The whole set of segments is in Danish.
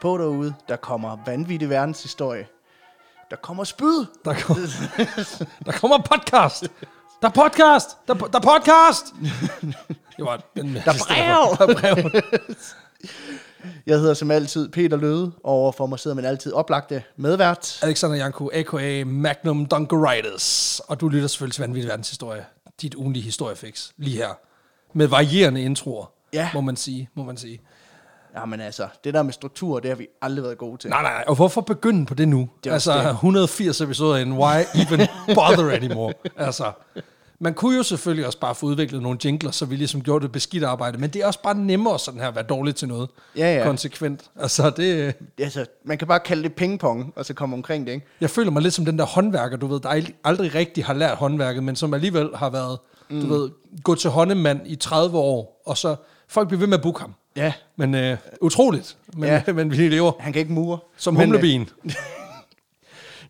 på derude. Der kommer vanvittig verdenshistorie. Der kommer spyd. Der, kom, der kommer podcast. Der er podcast. Der, der er podcast. Det var den Der er brev. Der brev. Jeg hedder som altid Peter Løde, og overfor mig sidder min altid oplagte medvært. Alexander Janko, a.k.a. Magnum Dunkeritis. Og du lytter selvfølgelig til Vanvittig Verdenshistorie. Dit ugenlige historiefix. Lige her. Med varierende introer. Ja. Må man sige. Må man sige. Jamen altså, det der med struktur, det har vi aldrig været gode til. Nej, nej, og hvorfor begynde på det nu? Det altså, det. 180 episoder in, why even bother anymore? Altså, man kunne jo selvfølgelig også bare få udviklet nogle jingler, så vi ligesom gjorde det beskidt arbejde, men det er også bare nemmere sådan her at være dårlig til noget. Ja, ja. Konsekvent. Altså, det, Altså, man kan bare kalde det pingpong, og så komme omkring det, ikke? jeg føler mig lidt som den der håndværker, du ved, der ald- aldrig rigtig har lært håndværket, men som alligevel har været, mm. du ved, gået til håndemand i 30 år, og så folk bliver ved med at booke ham. Ja, Men øh, utroligt, men, Ja. men vi lever han kan ikke mure. som Men, øh, humlebien.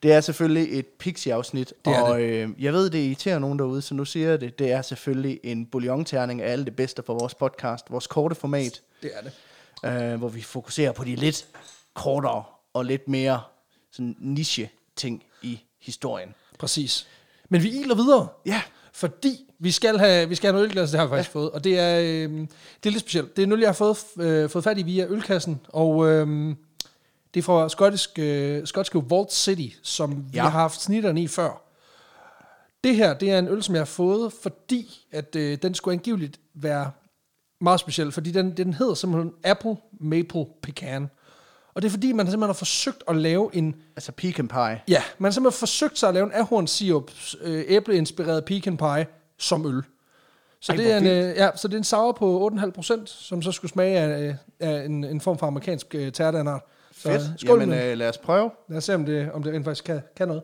Det er selvfølgelig et Pixie-afsnit, Det og øh, jeg ved, det irriterer nogen derude, så nu siger jeg det. Det er selvfølgelig en bouillon-terning af alle det bedste for vores podcast, vores korte format, Det er det. øh, hvor vi fokuserer på de lidt kortere og lidt mere sådan niche-ting i historien. Præcis. Men vi iler videre. Ja, Fordi vi skal have, vi skal have noget ølglas, det har vi faktisk ja. fået. Og det er, øh, det er lidt specielt. Det er en øl, jeg har fået, øh, fået fat i via ølkassen. Og øh, det er fra skotsk, øh, skotske Vault City, som ja. vi har haft snitterne i før. Det her, det er en øl, som jeg har fået, fordi at øh, den skulle angiveligt være meget speciel. Fordi den, den hedder simpelthen Apple Maple Pecan. Og det er fordi, man simpelthen har forsøgt at lave en altså pecan pie. Ja, man har simpelthen forsøgt sig at lave en ahorn sirup, øh, æbleinspireret pecan pie som øl. Så, Ej, det er en, øh, ja, så det er en sour på 8,5 procent, som så skulle smage af, øh, af en, en form for amerikansk øh, tærdanart. Så Fedt. øh, skål Jamen, øh. øh, lad os prøve. Lad os se, om det, om det rent faktisk kan, kan noget.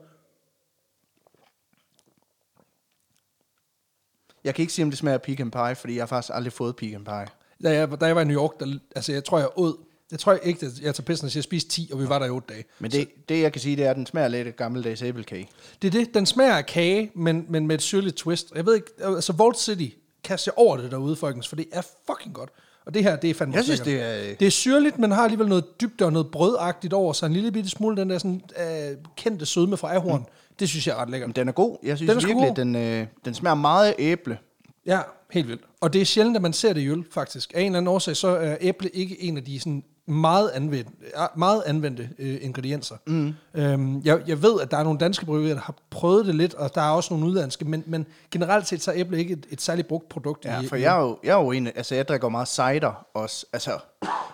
Jeg kan ikke sige, om det smager af pecan pie, fordi jeg har faktisk aldrig fået pecan pie. Da jeg, da jeg var i New York, der, altså jeg tror, jeg åd, jeg tror ikke, at jeg tager pissen og siger, jeg spiste 10, og vi var der i 8 dage. Men det, det jeg kan sige, det er, at den smager lidt af gammeldags æblekage. Det er det. Den smager af kage, men, men med et syrligt twist. Jeg ved ikke, altså Vault City, kast jer over det derude, folkens, for det er fucking godt. Og det her, det er fandme Jeg synes, det er... Det er syrligt, men har alligevel noget dybde og noget brødagtigt over sig. En lille bitte smule den der sådan, øh, kendte sødme fra ahorn. Mm. Det synes jeg er ret lækkert. Den er god. Jeg synes Den er virkelig, god. den, øh, den smager meget æble. Ja, helt vildt. Og det er sjældent, at man ser det i øl, faktisk. Af en eller anden årsag, så er æble ikke en af de sådan meget, anvendt, meget anvendte øh, ingredienser. Mm. Øhm, jeg, jeg ved, at der er nogle danske bryggerier, der har prøvet det lidt, og der er også nogle udlandske, men, men generelt set, så er æble ikke et, et særligt brugt produkt. Ja, i, for jeg er jo, jeg er jo en, altså jeg drikker meget cider også, altså,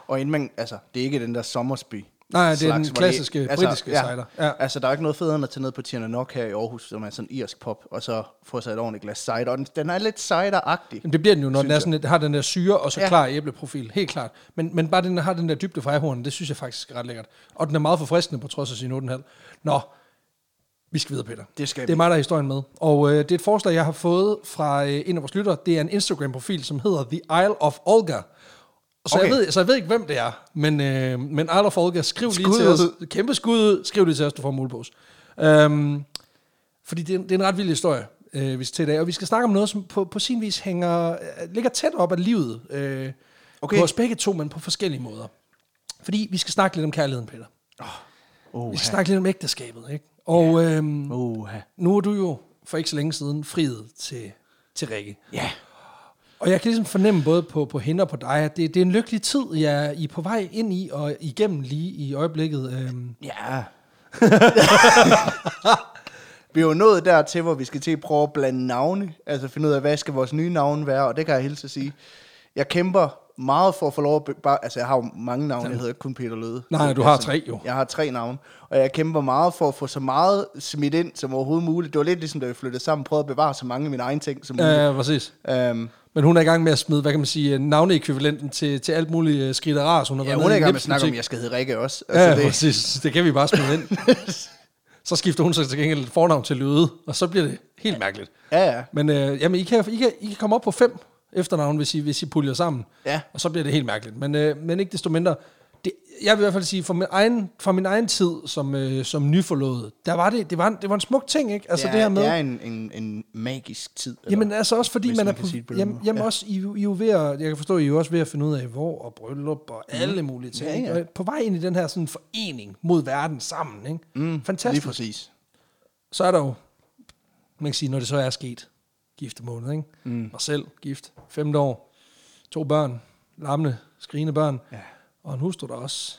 og inden man, altså, det er ikke den der Sommersby. Nej, det er den klassiske britiske ja, cider. Ja. Altså, der er ikke noget federe end at tage ned på Nok her i Aarhus, som er sådan en irsk pop, og så få sig et ordentligt glas cider. Og den, den er lidt cider-agtig. Men det bliver den jo, når den er sådan, lidt- har den der syre, og så Ja. klar æbleprofil. Helt klart. Men, men bare den har den der dybde fra ahornen, det synes jeg faktisk er ret lækkert. Og den er meget forfriskende på trods af sin 8,5. Nå, vi skal videre, Peter. Det skal Det er vi. mig, der er historien med. Og øh, det er et forslag, jeg har fået fra øh, en af vores lyttere. Det er en Instagram-profil, som hedder The Isle of Olga. Så, okay. Jeg ved, så jeg ved ikke, hvem det er. Men, øh, men Isle of Olga, skriv Skud lige til os. Kæmpe skud ud. Skriv lige til os, du får en mulepose. Um, fordi det er, det er en ret vild historie, øh, vi skal til i dag. Og vi skal snakke om noget, som på, på sin vis hænger, øh, ligger tæt op af livet. Øh, okay. På os begge to, men på forskellige måder. Fordi vi skal snakke lidt om kærligheden, Peter. Oh, Vi skal snakke lidt om ægteskabet, ikke? Og øhm, oh, nu er du jo for ikke så længe siden friet til, til Rikke. ja. Og jeg kan ligesom fornemme både på, på hende og på dig, at det, det er en lykkelig tid, jeg, I er på vej ind i og igennem lige i øjeblikket. Øhm, Ja. vi er jo nået dertil, hvor vi skal til at prøve at blande navne. Altså finde ud af, hvad skal vores nye navn være, og det kan jeg hilse at sige. Jeg kæmper meget for at få lov at... be- Bare, altså, jeg har jo mange navne. Jeg hedder ikke kun Peter Løde. Nej, du har altså, tre jo. Jeg har tre navne. Og jeg kæmper meget for at få så meget smidt ind som overhovedet muligt. Det var lidt ligesom, da vi flyttede sammen, prøvede at bevare så mange af mine egne ting som muligt. ja, præcis. Øhm, Men hun er i gang med at smide, hvad kan man sige, navneekvivalenten til, til alt muligt uh, skridt og ras. Hun har ja, været hun er i gang med at snakke om, at jeg skal hedde Rikke også. Ja, ja, det, præcis. Det kan vi bare smide ind. så skifter hun så til gengæld fornavn til Løde, og så bliver det helt mærkeligt. ja, ja. Men øh, jamen, I, kan, I, kan, I kan komme op på fem efternavn, hvis I, hvis I puljer sammen. Ja. Og så bliver det helt mærkeligt. Men, øh, men ikke desto mindre, det, jeg vil i hvert fald sige, fra min egen, fra min egen tid som, øh, som nyforlået, der var det, det var, en, det var en smuk ting, ikke? Altså det, det, er, her med, det er en, en, en magisk tid. eller- jamen altså også fordi man er man kan på, på jamen, jamen Ja. også, I, I er jo ved at, jeg kan forstå, I er jo også ved at finde ud af, hvor og bryllup og alle mulige ting. Ja, ja. På vej ind i den her sådan forening mod verden sammen, ikke? Mm, Fantastisk. Lige præcis. Så er der jo, man kan sige, når det så er sket, giftemåned, ikke? Mm. Mig selv, gift, femte år, to børn, lammende, skrigende børn, Ja. og en hustru der også.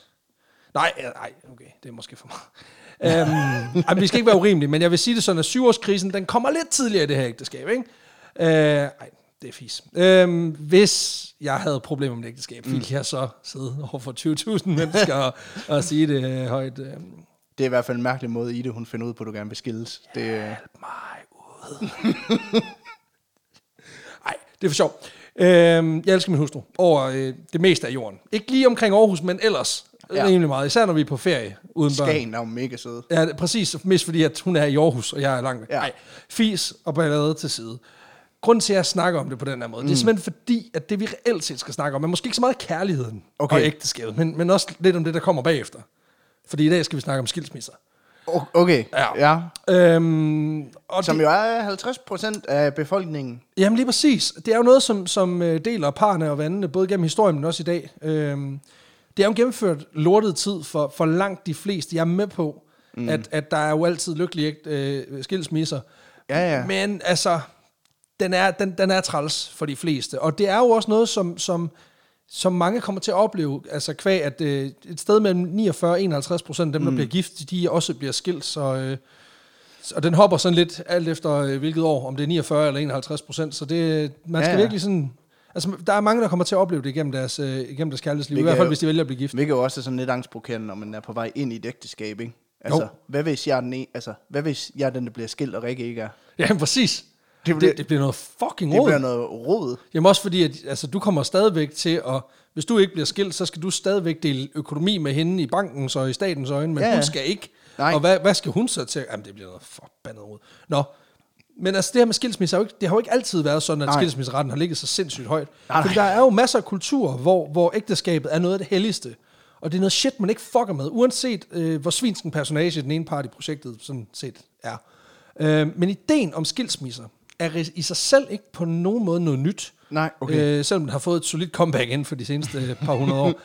Nej, nej, okay, det er måske for meget. øhm, ej, vi skal ikke være urimelige, men jeg vil sige det sådan, at syvårskrisen, den kommer lidt tidligere i det her ægteskab, ikke? Øh, ej, det er fis. Øhm, hvis jeg havde problemer med ægteskab, ville jeg så sidde over for 20.000 mennesker og, og sige det øh, højt. Øh, Det er i hvert fald en mærkelig måde, Ide, hun finder ud på, at du gerne vil skilles. Det, øh, mig ud. Det er for sjov. Øhm, jeg elsker min hustru over øh, det meste af jorden. Ikke lige omkring Aarhus, men ellers ja. Rimelig meget. Især når vi er på ferie uden børn. Skagen er jo mega sød. Ja, præcis. Mest fordi, at hun er i Aarhus, og jeg er langt væk. Ja. Nej, fis og ballade til side. Grunden til, at jeg snakker om det på den her måde, mm. det er simpelthen fordi, at det vi reelt set skal snakke om, er måske ikke så meget kærligheden Okay. og ægteskabet, men, men også lidt om det, der kommer bagefter. Fordi i dag skal vi snakke om skilsmisser. Okay, Ja. ja. Øhm, og Som det, jo er 50 procent af befolkningen. Jamen lige præcis. Det er jo noget, som, som øh, deler parne og vandene, både gennem historien, men også i dag. Øhm, det er jo en gennemført lortet tid for, for langt de fleste. Jeg er med på, mm. at, at der er jo altid lykkelige øh, skilsmisser. Ja, ja. Men altså, den er, den, den er træls for de fleste. Og det er jo også noget, som, som, som mange kommer til at opleve. Altså kvæg, at øh, et sted mellem 49 og 51 procent af dem, der bliver gift, de også bliver skilt. Så, øh, og den hopper sådan lidt alt efter øh, hvilket år, om det er 49 eller 51 procent. Så det, man skal Ja, ja, virkelig sådan... Altså, der er mange, der kommer til at opleve det igennem deres, øh, igennem deres kærlighedsliv. I Hvilket hvert fald, hvis de vælger at blive gift. Hvilket jo også er sådan lidt angstprovokerende, når man er på vej ind i et ægteskab, ikke? Altså, Jo. hvad hvis jeg er den, en, altså, hvad hvis jeg er den, der bliver skilt, og Rikke ikke er? Ja, præcis. Det Det, bliver- det, det bliver noget fucking Det råd. bliver noget rod. Jamen også fordi, at altså, du kommer stadigvæk til at... Hvis du ikke bliver skilt, så skal du stadigvæk dele økonomi med hende i bankens og i statens øjne, men Ja, hun skal ikke. Nej. Og hvad, hvad skal hun så til? Jamen, det bliver noget forbandet råd. Nå, men altså det her med skilsmisse, jo ikke, det har jo ikke altid været sådan, at Nej. skilsmisseretten har ligget så sindssygt højt. Nej, Fordi nej. der er jo masser af kulturer, hvor, hvor ægteskabet er noget af det helligste. Og det er noget shit, man ikke fucker med, uanset øh, hvor svinsken personage den ene part i projektet sådan set er. Øh, men ideen om skilsmisser er i sig selv ikke på nogen måde noget nyt. Nej, okay. Øh, selvom den har fået et solidt comeback inden for de seneste par hundrede år.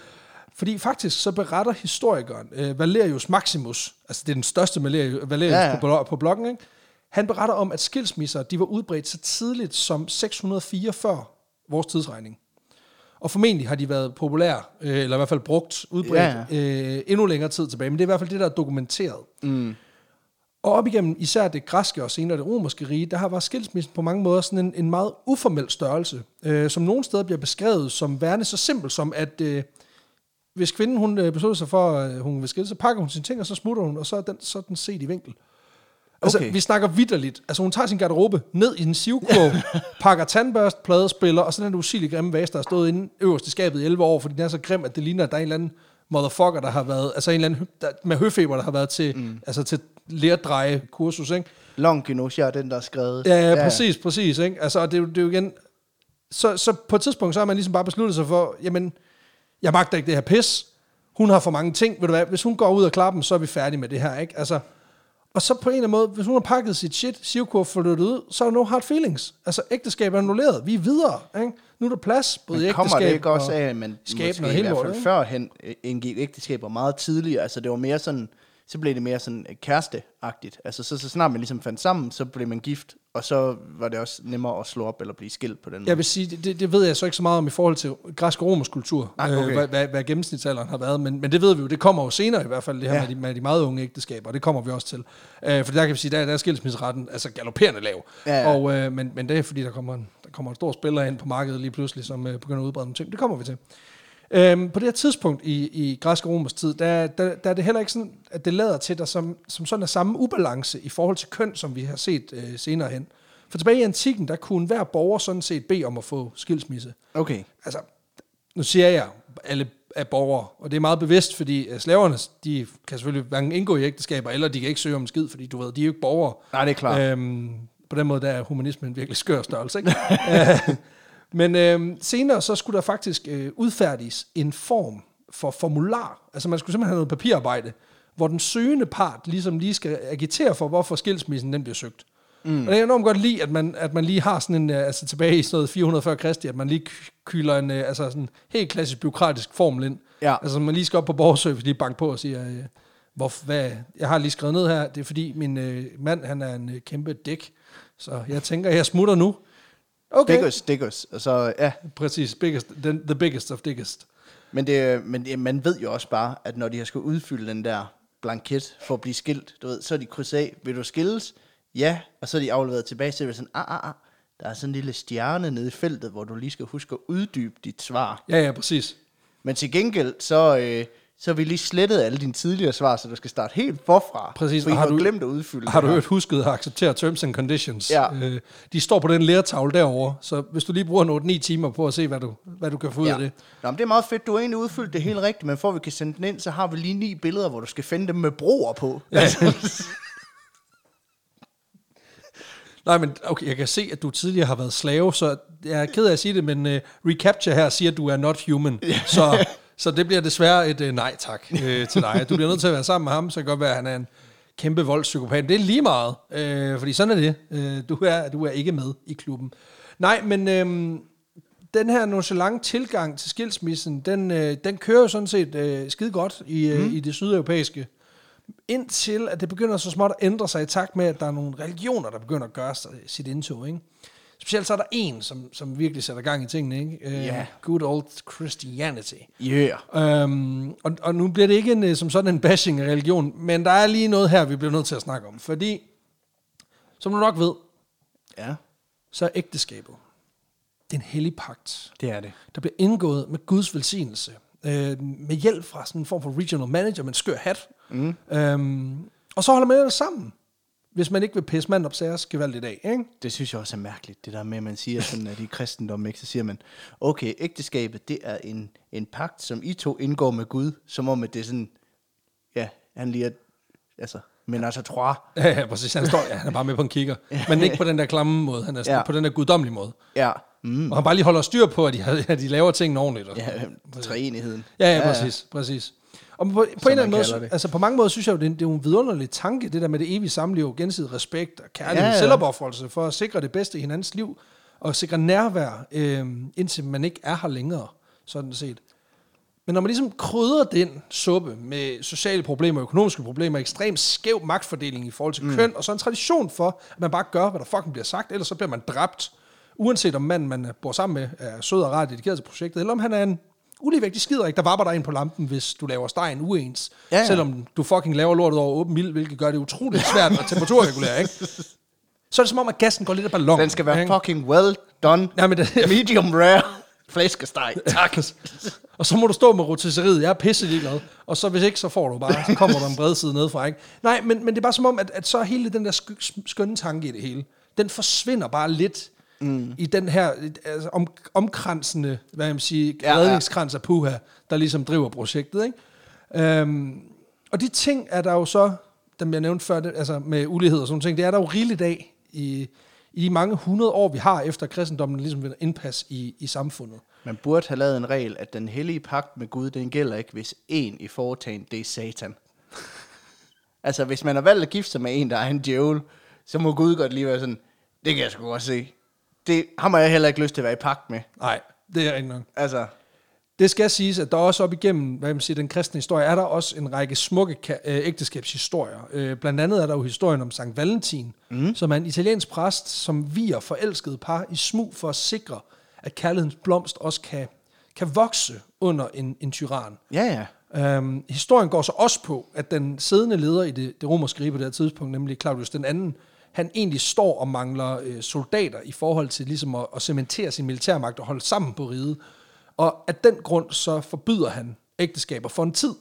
Fordi faktisk så beretter historikeren øh, Valerius Maximus, altså det er den største Valerius, Valerius Ja, ja. På, på bloggen, ikke? han beretter om, at skilsmisser de var udbredt så tidligt som 604 før vores tidsregning. Og formentlig har de været populære, øh, eller i hvert fald brugt, udbredt Ja, ja. øh, endnu længere tid tilbage. Men det er i hvert fald det, der er dokumenteret. Mm. Og op igennem især det græske og senere det romerske rige, der har var skilsmissen på mange måder sådan en, en meget uformel størrelse, øh, som nogle steder bliver beskrevet som værende så simpelt som, at øh, hvis kvinden hun øh, beslutter sig for, at hun vil skille, så pakker hun sine ting, og så smutter hun, og så er den, så er den set i vinkel. Altså, Okay. vi snakker vidderligt. Altså, hun tager sin garderobe ned i en sivkurv, pakker tandbørst, pladespiller, og så den usigelige grimme vase, der har stået inde øverst i skabet i 11 år, fordi den er så grim, at det ligner, at der er en eller anden motherfucker, der har været, altså en eller anden der, med høfeber, der har været til, mm. altså til lerdreje kursus, ikke? Longinus, er den, der er skrevet. Ja, ja, præcis, præcis, ikke? Altså, og det, er jo- det er jo igen, så, så på et tidspunkt, så har man ligesom bare besluttet sig for, jamen, jeg magter ikke det her pis, hun har for mange ting, ved du hvad, hvis hun går ud og klapper dem, så er vi færdige med det her, ikke? Altså, og så på en eller anden måde, hvis hun har pakket sit shit, Sivkur flyttet ud, så er der no hard feelings. Altså, ægteskabet er annulleret. Vi er videre, ikke? Nu er der plads, både Men kommer ægteskab det ikke også og- af, at man måske og i hvert fald førhen øh, indgik ægteskaber meget tidligere? Altså det var mere sådan, så blev det mere sådan øh, kæresteagtigt. Altså så, så snart man ligesom fandt sammen, så blev man gift, og så var det også nemmere at slå op eller blive skilt på den måde. Jeg vil sige, det- det, ved jeg så ikke så meget om i forhold til græsk og romersk kultur, Nej, øh, okay. hvad, hvad, hvad gennemsnitsalderen har været, men, men det ved vi jo, det kommer jo senere i hvert fald, det her ja. med, de, med de meget unge ægteskaber, og det kommer vi også til. Øh, for der kan vi sige, der, der er skilsmisseretten altså galopperende lav, Ja, ja. Og, øh, men, men det er fordi, der kommer, en, der kommer en stor spiller ind på markedet lige pludselig, som øh, begynder at udbrede nogle ting. Det kommer vi til. Øhm, på det her tidspunkt i, i græsk og romersk tid, der, der, der er det heller ikke sådan, at det lader til, der som, som sådan er samme ubalance i forhold til køn, som vi har set øh, senere hen. For tilbage i antikken, der kunne hver borger sådan set bede om at få skilsmisse. Okay. Altså, nu siger jeg, alle er borgere, og det er meget bevidst, fordi øh, slaverne, de kan selvfølgelig hverken indgå i ægteskaber, eller de kan ikke søge om skid, fordi du ved, de er jo ikke borgere. Nej, det er klart. Øhm, på den måde, der er humanismen en virkelig skør størrelse, ikke? Øh, Men øhm, senere så skulle der faktisk øh, udfærdiges en form for formular. Altså man skulle simpelthen have noget papirarbejde, hvor den søgende part ligesom lige skal agitere for, hvorfor skilsmissen den bliver søgt. Mm. Og det er enormt godt lide, at man, at man lige har sådan en, øh, altså tilbage i sådan noget 440 Kristi, at man lige ky- kyler en, øh, altså sådan helt klassisk byråkratisk formel ind. Ja. Altså man lige skal op på borgerservice, lige banke på og sige, øh, hvor, hvad, jeg har lige skrevet ned her, det er fordi min øh, mand, han er en øh, kæmpe dæk, så jeg tænker, jeg smutter nu. Okay, Diggers, diggers. Og så, ja. præcis, biggest, den, the biggest of biggest. Men, det, men det, man ved jo også bare, at når de har skulle udfylde den der blanket for at blive skilt, du ved, så er de krydset af, vil du skilles? Ja, og så er de afleveret tilbage, så det sådan, ah, ah, ah, der er sådan en lille stjerne nede i feltet, hvor du lige skal huske at uddybe dit svar. Ja, ja, præcis. Men til gengæld, så, øh, så har vi lige slettet alle dine tidligere svar, så du skal starte helt forfra. Præcis, For I har, har du- glemt at udfylde Har du hørt husket at acceptere terms and conditions? Ja. Øh, de står på den lærtavle derovre, så hvis du lige bruger en 8-9 timer på at se, hvad du, hvad du kan få ud af det. Nå, men det er meget fedt. Du har egentlig udfyldt det helt rigtigt, men for at vi kan sende den ind, så har vi lige ni billeder, hvor du skal finde dem med broer på. Ja. Nej, men okay, jeg kan se, at du tidligere har været slave, så jeg er ked af at sige det, men uh, reCAPTCHA her siger, at du er not human. Så, så det bliver desværre et uh, nej tak uh, til dig. Du bliver nødt til at være sammen med ham, så det kan godt være, at han er en kæmpe voldspsykopat. Det er lige meget, uh, fordi sådan er det. Uh, du, er, du er ikke med i klubben. Nej, men uh, den her nonchalant tilgang til skilsmissen, den, uh, den kører jo sådan set uh, skide godt i, uh, mm. i det sydeuropæiske indtil at det begynder så småt at ændre sig i takt med, at der er nogle religioner, der begynder at gøre sig- sit indtog. Ikke? Specielt så er der en, som, som virkelig sætter gang i tingene. Ikke? Øh, Ja. Good old Christianity. Yeah. Um, og, og nu bliver det ikke en, øh, som sådan en bashing af religion, men der er lige noget her, vi bliver nødt til at snakke om. Fordi, som du nok ved, Ja, så er ægteskabet, det er en hellig pagt, det er det. der bliver indgået med Guds velsignelse, øh, med hjælp fra sådan en form for regional manager med en skør hat. Mm. Øhm, og så holder man det sammen, hvis man ikke vil pisse mand op særlig gevaldigt af. Ikke? Det synes jeg også er mærkeligt, det der med, at man siger sådan, at i kristendom, ikke, så siger man, okay, ægteskabet, det er en, en pagt, som I to indgår med Gud, som om, at det er sådan, ja, han lige er, altså, men altså, tror, Ja, ja, præcis. Han, står, ja, han er bare med på en kigger. Men ikke på den der klamme måde. Han er Ja. ja. på den der guddommelige måde. ja, mm, Og han bare lige holder styr på, at de, at de laver tingene ordentligt. Og, ja, treenigheden. Ja, ja, præcis, ja. præcis. Og på, på en eller anden måde, det. altså på mange måder synes jeg jo, det er, en- det er en vidunderlig tanke, det der med det evige samliv, gensidig respekt og kærlighed, Ja, ja, selvopoffrelse for at sikre det bedste i hinandens liv, og sikre nærvær, øh, indtil man ikke er her længere, sådan set. Men når man ligesom krydder den suppe med sociale problemer, økonomiske problemer, ekstremt skæv magtfordeling i forhold til mm. køn, og så en tradition for, at man bare gør, hvad der fucking bliver sagt, ellers så bliver man dræbt, uanset om manden, man bor sammen med, er sød og ret dedikeret til projektet, eller om han er en uligevægtig skiderik, der vapper dig ind på lampen, hvis du laver stegen uens, Ja, ja, selvom du fucking laver lortet over åben ild, hvilket gør det utroligt svært at temperaturregulere, ikke? Så er det som om, at gassen går lidt af ballon. Den skal være ikke? fucking well done. Ja, men det, Medium rare. Flæskesteg. Tak. og så må du stå med rotisseriet. Jeg er pisse ligeglad. Og så hvis ikke, så får du bare, så kommer der en bred side nedefra. Ikke? Nej, men, men det er bare som om, at, at så hele den der sk- skønne tanke i det hele, den forsvinder bare lidt mm. i den her altså, om, omkransende, hvad jeg vil sige, Ja, redningskrans af puha, der ligesom driver projektet. Ikke? Øhm, og de ting er der jo så, dem jeg nævnte før, det, altså med ulighed og sådan ting, det er der jo rigeligt af i, i de mange hundrede år, vi har efter kristendommen ligesom vinder indpas i, i samfundet. Man burde have lavet en regel, at den hellige pagt med Gud, den gælder ikke, hvis en i foretagen, det er satan. altså, hvis man har valgt at gifte sig med en, der er en djævel, så må Gud godt lige være sådan, det kan jeg sgu godt se. Det har man jeg heller ikke lyst til at være i pagt med. Nej, det er ikke nok. Altså, Det skal siges, at der også op igennem hvad man siger, den kristne historie, er der også en række smukke øh, ægteskabshistorier. Øh, blandt andet er der jo historien om Sankt Valentin, mm. som er en italiensk præst, som viger forelskede par i smug for at sikre, at kærlighedens blomst også kan, kan vokse under en, en tyran. ja ja. Øhm, historien går så også på, at den siddende leder i det, det romerske rige på det her tidspunkt, nemlig Claudius den anden, han egentlig står og mangler øh, soldater i forhold til ligesom at, at cementere sin militærmagt og holde sammen på riget. Og af den grund så forbyder han ægteskaber for en tid.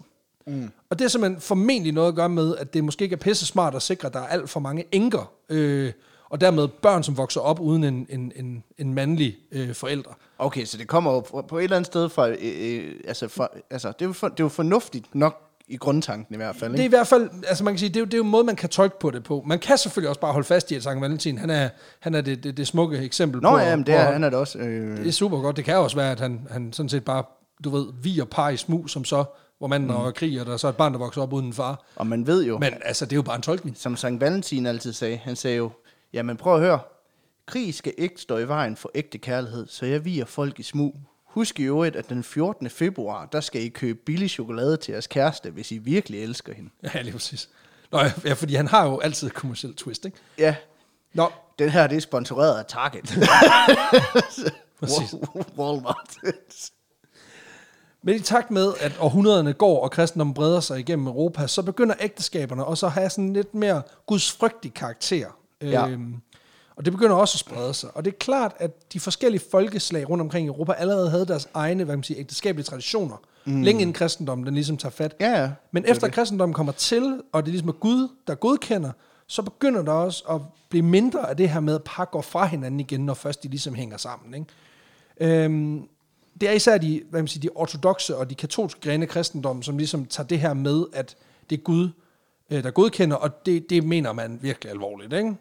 Mm. Og det er simpelthen formentlig noget at gøre med, at det måske ikke er pisse smart at sikre, at der er alt for mange enker, øh, og dermed børn, som vokser op uden en, en, en, en mandlig øh, forælder. Okay, så det kommer jo på- et eller andet sted fra, øh, øh, altså, fra, altså det, er jo for, det er jo fornuftigt nok i grundtanken i hvert fald, Det er ikke? i hvert fald, altså man kan sige, det er, jo, det er jo en måde, man kan tolke på det på. Man kan selvfølgelig også bare holde fast i, at Sankt Valentin, han er, han er det, det, det smukke eksempel Nå på. ja, men det er, han er det også. Øh, det er super godt. Det kan også være, at han, han sådan set bare du ved, vi og par i smug, som så, hvor manden mm. og krig, og der er så et barn, der vokser op uden en far. Og man ved jo, Men altså, det er jo bare en tolkning. som Sankt Valentin altid sagde, han sagde jo, jamen prøv at høre, krig skal ikke stå i vejen for ægte kærlighed, så jeg viger folk i smug. Husk i øvrigt, at den 14. februar, der skal I købe billig chokolade til jeres kæreste, hvis I virkelig elsker hende. Ja, lige præcis. Nå, ja, fordi han har jo altid et kommersielt twist, ikke? Ja, Nå, den her, det er sponsoreret af Target. præcis. Walmart. Men i takt med, at århundrederne går, og kristendommen breder sig igennem Europa, så begynder ægteskaberne også at have sådan lidt mere gudsfrygtig karakter. Ja. Øhm, og det begynder også at sprede sig. Og det er klart, at de forskellige folkeslag rundt omkring i Europa allerede havde deres egne hvad man siger, ægteskabelige traditioner. Mm. Længe inden kristendommen den ligesom tager fat. Ja, ja. Men Det er efter det. kristendommen kommer til, og det ligesom er Gud, der godkender, så begynder der også at blive mindre af det her med, at par går fra hinanden igen, når først de ligesom hænger sammen. Ikke? Øhm, det er især de, hvad man siger, de ortodoxe og de katolske grene af kristendommen, som ligesom tager det her med, at det er Gud, øh, der godkender, og det, det mener man virkelig alvorligt. Ikke?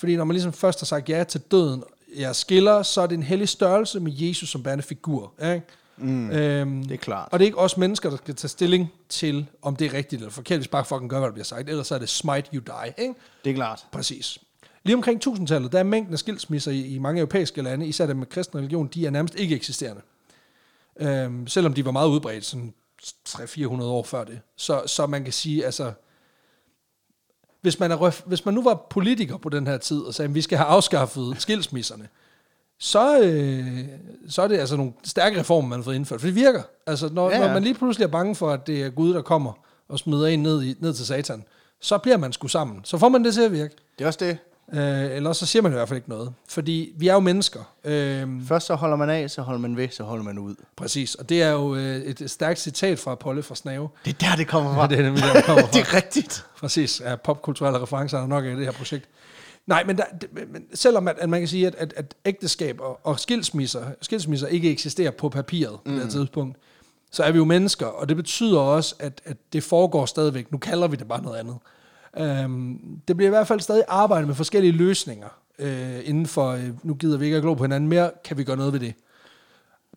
Fordi når man ligesom først har sagt ja til døden, jeg skiller, så er det en hellig størrelse med Jesus som bærende figur. Ikke? Mm, øhm, det er klart. Og det er ikke os mennesker, der skal tage stilling til, om det er rigtigt eller forkert, hvis bare fucking gør, hvad der bliver sagt. Ellers så er det smite you die. Ikke? Det er klart. Præcis. Lige omkring 1000-tallet, der er mængden af skilsmisser i, i mange europæiske lande, især dem med kristen religion, de er nærmest ikke eksisterende. Øhm, selvom de var meget udbredt, sådan 300-400 år før det. Så, så man kan sige, altså, hvis man, er, hvis man nu var politiker på den her tid, og sagde, at vi skal have afskaffet skilsmisserne, så, øh, så er det altså nogle stærke reformer, man har fået indført. For det virker. Altså, når, ja. når man lige pludselig er bange for, at det er Gud, der kommer og smider en ned, i, ned til satan, så bliver man sgu sammen. Så får man det til at virke. Det er også det. Øh, eller så siger man i hvert fald ikke noget. Fordi vi er jo mennesker. Øh, Først så holder man af, så holder man væk, så holder man ud. præcis. Og det er jo øh, et stærkt citat fra Polle fra Snave. Det er der, det kommer fra. Ja, det er nemlig der, det kommer fra. det er rigtigt. Præcis, ja, popkulturelle referencer er nok i det her projekt. Nej, men, der, men selvom at, at man kan sige, at, at, at ægteskab og, og skilsmisser, skilsmisser ikke eksisterer på papiret mm. på det her tidspunkt, så er vi jo mennesker, og det betyder også, at, at det foregår stadigvæk. Nu kalder vi det bare noget andet. Øhm, det bliver i hvert fald stadig arbejdet med forskellige løsninger øh, inden for, øh, nu gider vi ikke at glo på hinanden mere, kan vi gøre noget ved det.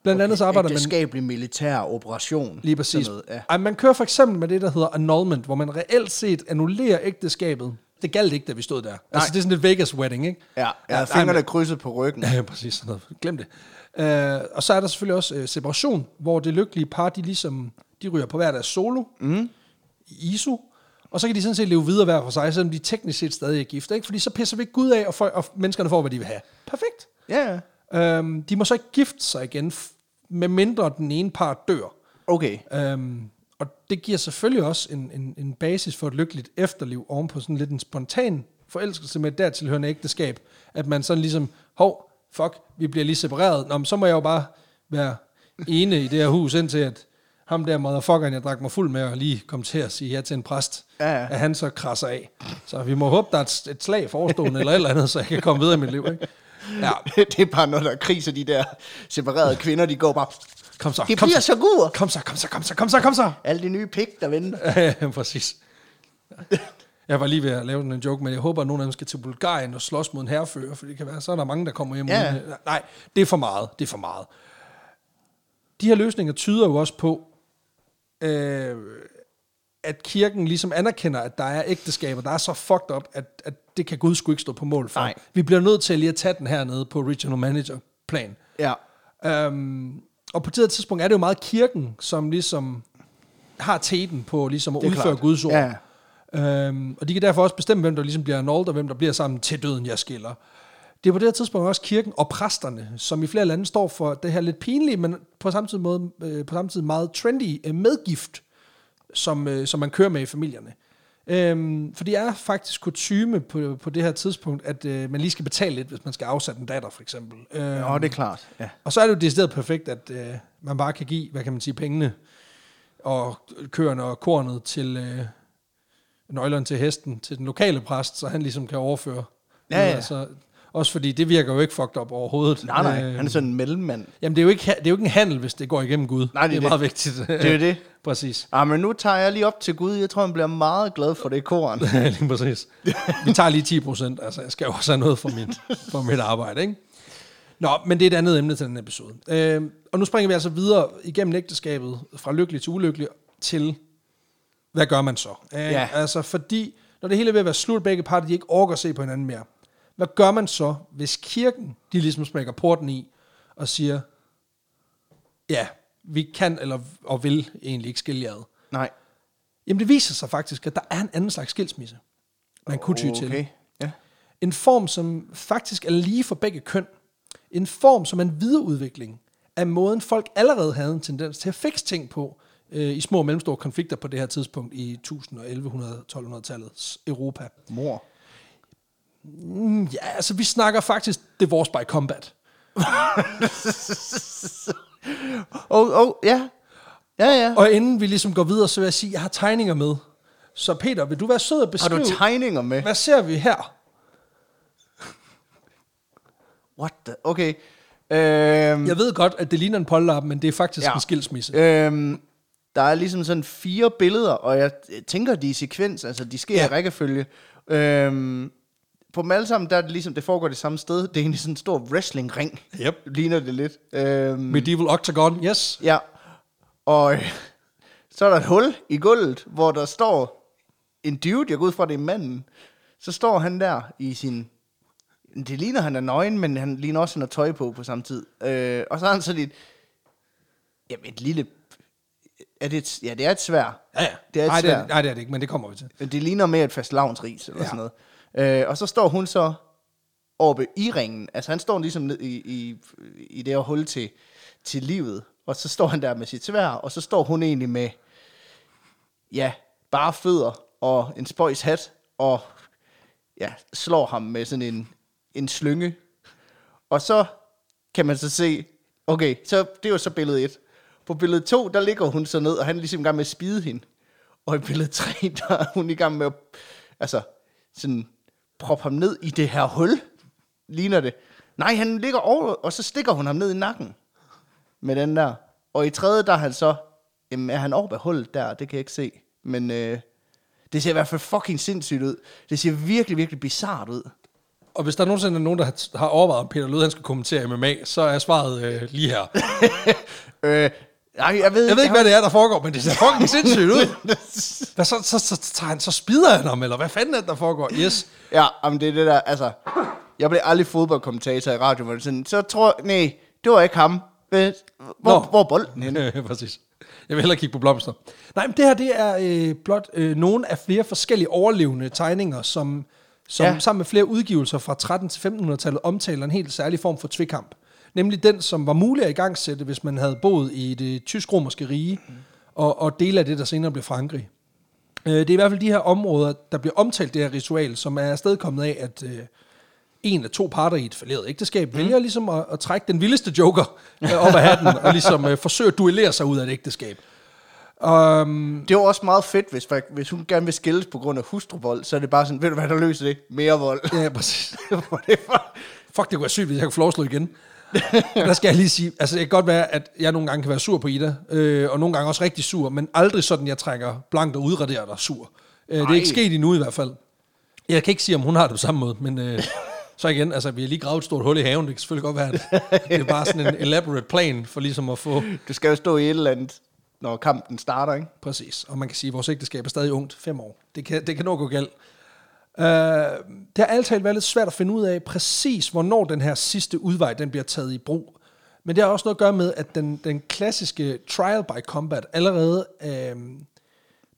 Blandt okay, andet så arbejder man... Militær operation. Lige præcis. Noget, ja. Ej, man kører for eksempel med det, der hedder annulment, hvor man reelt set annullerer ægteskabet. Det galt ikke, da vi stod der. Nej. Altså, det er sådan et Vegas wedding, ikke? Ja, Ja, nej, fingrene men- krydset på ryggen. Ja, præcis sådan noget. Glem det. Uh, og så er der selvfølgelig også uh, separation, hvor det lykkelige par, de ligesom, de ryger på hver deres solo, mm. i ISO, og så kan de sådan set leve videre hver for sig, selvom de teknisk set stadig er gift, ikke? Fordi så pisser vi ikke Gud af, og, for, og menneskerne får, hvad de vil have. Perfekt. Ja, ja. Uh, de må så ikke gifte sig igen, med mindre den ene part dør. Okay. Øhm, og det giver selvfølgelig også en, en, en basis for et lykkeligt efterliv oven på sådan lidt en spontan forelskelse med et dertilhørende ægteskab. At man sådan ligesom, hov, fuck, vi bliver lige separeret. Nå, men så må jeg jo bare være ene i det her hus, indtil at ham der motherfuckeren, jeg drak mig fuld med, og lige kom til at sige ja til en præst, Ja, ja. at han så krasser af. Så vi må håbe, der er et, et slag forestående eller et eller andet, så jeg kan komme videre i mit liv. Ikke? Ja, det er bare noget, der kriser de der separerede kvinder, de går bare... kom så, Det kom bliver så, så gur. kom så, kom så, kom så, kom så, kom så. Alle de nye pik, der venter. Ja, præcis. Jeg var lige ved at lave sådan en joke, men jeg håber, at nogle af dem skal til Bulgarien og slås mod en herrefører, for det kan være, så er der mange, der kommer hjem. Ja. uden- Nej, det er for meget. Det er for meget. De her løsninger tyder jo også på, øh, at kirken ligesom anerkender, at der er ægteskaber, der er så fucked up, at, at det kan Gud sgu ikke stå på mål for. Nej. Vi bliver nødt til lige at tage den hernede på regional manager plan. Ja. Øhm, og på det her tidspunkt er det jo meget kirken, som ligesom har teten på ligesom at udføre klart. Guds ord. Ja. Øhm, og de kan derfor også bestemme, hvem der ligesom bliver annulled, og hvem der bliver sammen til døden, jeg skiller. Det er på det her tidspunkt også kirken og præsterne, som i flere lande står for det her lidt pinlige, men på samme tid, måde, øh, på samme tid meget trendy øh, medgift, som, øh, som man kører med i familierne. Øhm, for det er faktisk kutyme på, på det her tidspunkt, at øh, man lige skal betale lidt, hvis man skal afsætte en datter, for eksempel. Øhm, Nå, det er klart. Ja. og så er det jo decideret perfekt, at øh, man bare kan give, hvad kan man sige, pengene og køerne og kornet til øh, nøglerne til hesten, til den lokale præst, så han ligesom kan overføre. Ja, ja. Altså, også fordi det virker jo ikke fucked up overhovedet. Nej, nej. Øh, Han er sådan en mellemmand. Jamen, det er, jo ikke, det er jo ikke en handel, hvis det går igennem Gud. Nej, det er det er det. meget vigtigt. Det er det. præcis. Ah, men nu tager jeg lige op til Gud. Jeg tror, han bliver meget glad for det koren. Lige præcis. Vi tager lige 10 procent. Altså, jeg skal jo også have noget for mit, for mit arbejde, ikke? Nå, men det er et andet emne til den episode. Øh, og nu springer vi altså videre igennem ægteskabet, fra lykkelig til ulykkelig, til, hvad gør man så? Øh, Ja. Altså, fordi, når det hele er ved at være slut, begge parter, de ikke orker at se på hinanden mere. Hvad gør man så, hvis kirken, de ligesom smækker porten i, og siger, ja, vi kan eller og vil egentlig ikke skille jer ad. Nej. Jamen, det viser sig faktisk, at der er en anden slags skilsmisse, man kunne ty til. Okay. Ja. En form, som faktisk er lige for begge køn. En form, som er en videreudvikling af måden, folk allerede havde en tendens til at fikse ting på øh, i små og mellemstore konflikter på det her tidspunkt i 1000- og 1100-1200-tallets Europa. Mor. Mm, ja, altså vi snakker faktisk divorce by combat. Oh, oh, ja. Ja, ja. Og inden vi ligesom går videre, så vil jeg sige, at jeg har tegninger med. Så Peter, vil du være sød Har beskrive, du tegninger med? hvad ser vi her? What the? Okay. Øhm, Jeg ved godt, at det ligner en polterap, men det er faktisk ja. en skilsmisse. Øhm, der er ligesom sådan fire billeder, og jeg tænker, de er i sekvens, altså de sker. Ja. i rækkefølge. Øhm, på dem alle sammen, der er det ligesom, det foregår det samme sted. Det er egentlig sådan en stor wrestling-ring, Yep. ligner det lidt. Øhm, Medieval Octagon, yes. Ja, og øh, så er der et hul i gulvet, hvor der står en dude, jeg går ud fra, det er manden. Så står han der i sin... Det ligner, han er nøgen, men han ligner også, han har tøj på på samme tid. Øh, og så har han sådan et... Jamen, et lille... Er det et, ja, det er et svær. Ja, ja. Det er et nej, det er, nej, det er det ikke, men det kommer vi til. Det ligner mere et fast lavnsris eller ja. sådan noget. Øh, og så står hun så oppe i ringen. Altså han står ligesom ned i, i, i det her hul til, til livet. Og så står han der med sit svær, og så står hun egentlig med, ja, bare fødder og en spøjs hat, og ja, slår ham med sådan en, en slynge. Og så kan man så se, okay, så det var så billede 1. På billede 2, der ligger hun så ned, og han er ligesom i gang med at spide hende. Og i billede 3, der er hun i gang med at, altså, sådan, proppe ham ned i det her hul. Ligner det. Nej, han ligger over, og så stikker hun ham ned i nakken. Med den der. Og i tredje, der er han så, jamen er han over ved hullet der, det kan jeg ikke se. Men øh, det ser i hvert fald fucking sindssygt ud. Det ser virkelig, virkelig bizart ud. Og hvis der nogensinde er nogen, der har- har overvejet, om Peter Lød, han skal kommentere MMA, så er svaret øh, lige her. Øh, nej, jeg ved, Jeg ved ikke, hvad det er, der foregår, men det ser fucking sindssygt ud. Hvad så, så, så, tager han, så spider han ham, eller hvad fanden er det, der foregår? Yes. Ja, men det er det der, altså... Jeg blev aldrig fodboldkommentator i radio, det sådan, så tror jeg, nej, det var ikke ham. Hvor, Nå. hvor er bolden henne? Ja, præcis. Jeg vil hellere kigge på blomster. Nej, men det her, det er øh, blot øh, nogle af flere forskellige overlevende tegninger, som, som. Ja. sammen med flere udgivelser fra 13 til 1500-tallet omtaler en helt særlig form for tvikamp. Nemlig den, som var mulig at igangsætte, hvis man havde boet i det tysk-romerske rige, mm. og, og dele af det, der senere blev Frankrig. Øh, det er i hvert fald de her områder, der bliver omtalt det her ritual, som er afstedkommet af, at øh, en af to parter i et falderet ægteskab mm. vælger ligesom at, at trække den vildeste joker øh, op af hatten, og ligesom øh, forsøge at duellere sig ud af et ægteskab. Um, Det var også meget fedt, hvis, hvis hun gerne vil skilles på grund af hustruvold, så er det bare sådan, ved du hvad, der løser det? Mere vold. ja, præcis. Det var- Fuck, det kunne være sygt, hvis jeg kunne få lov at slå igen. der skal jeg lige sige, altså det kan godt være, at jeg nogle gange kan være sur på Ida, øh, og nogle gange også rigtig sur, men aldrig sådan, jeg trækker blankt og udraderer dig sur. Øh, det er ikke sket endnu i hvert fald. Jeg kan ikke sige, om hun har det på samme måde, men øh, så igen, altså vi har lige gravet et stort hul i haven, det kan selvfølgelig godt være, at det er bare sådan en elaborate plan for ligesom at få Du skal jo stå i et eller andet, når kampen starter, ikke? Præcis. Og man kan sige, at vores ægteskab er stadig ungt, fem år. Det kan, det kan nok gå galt. Uh, det har altid været lidt svært at finde ud af præcis, hvornår den her sidste udvej den bliver taget i brug. Men det har også noget at gøre med, at den, den klassiske trial by combat allerede øh,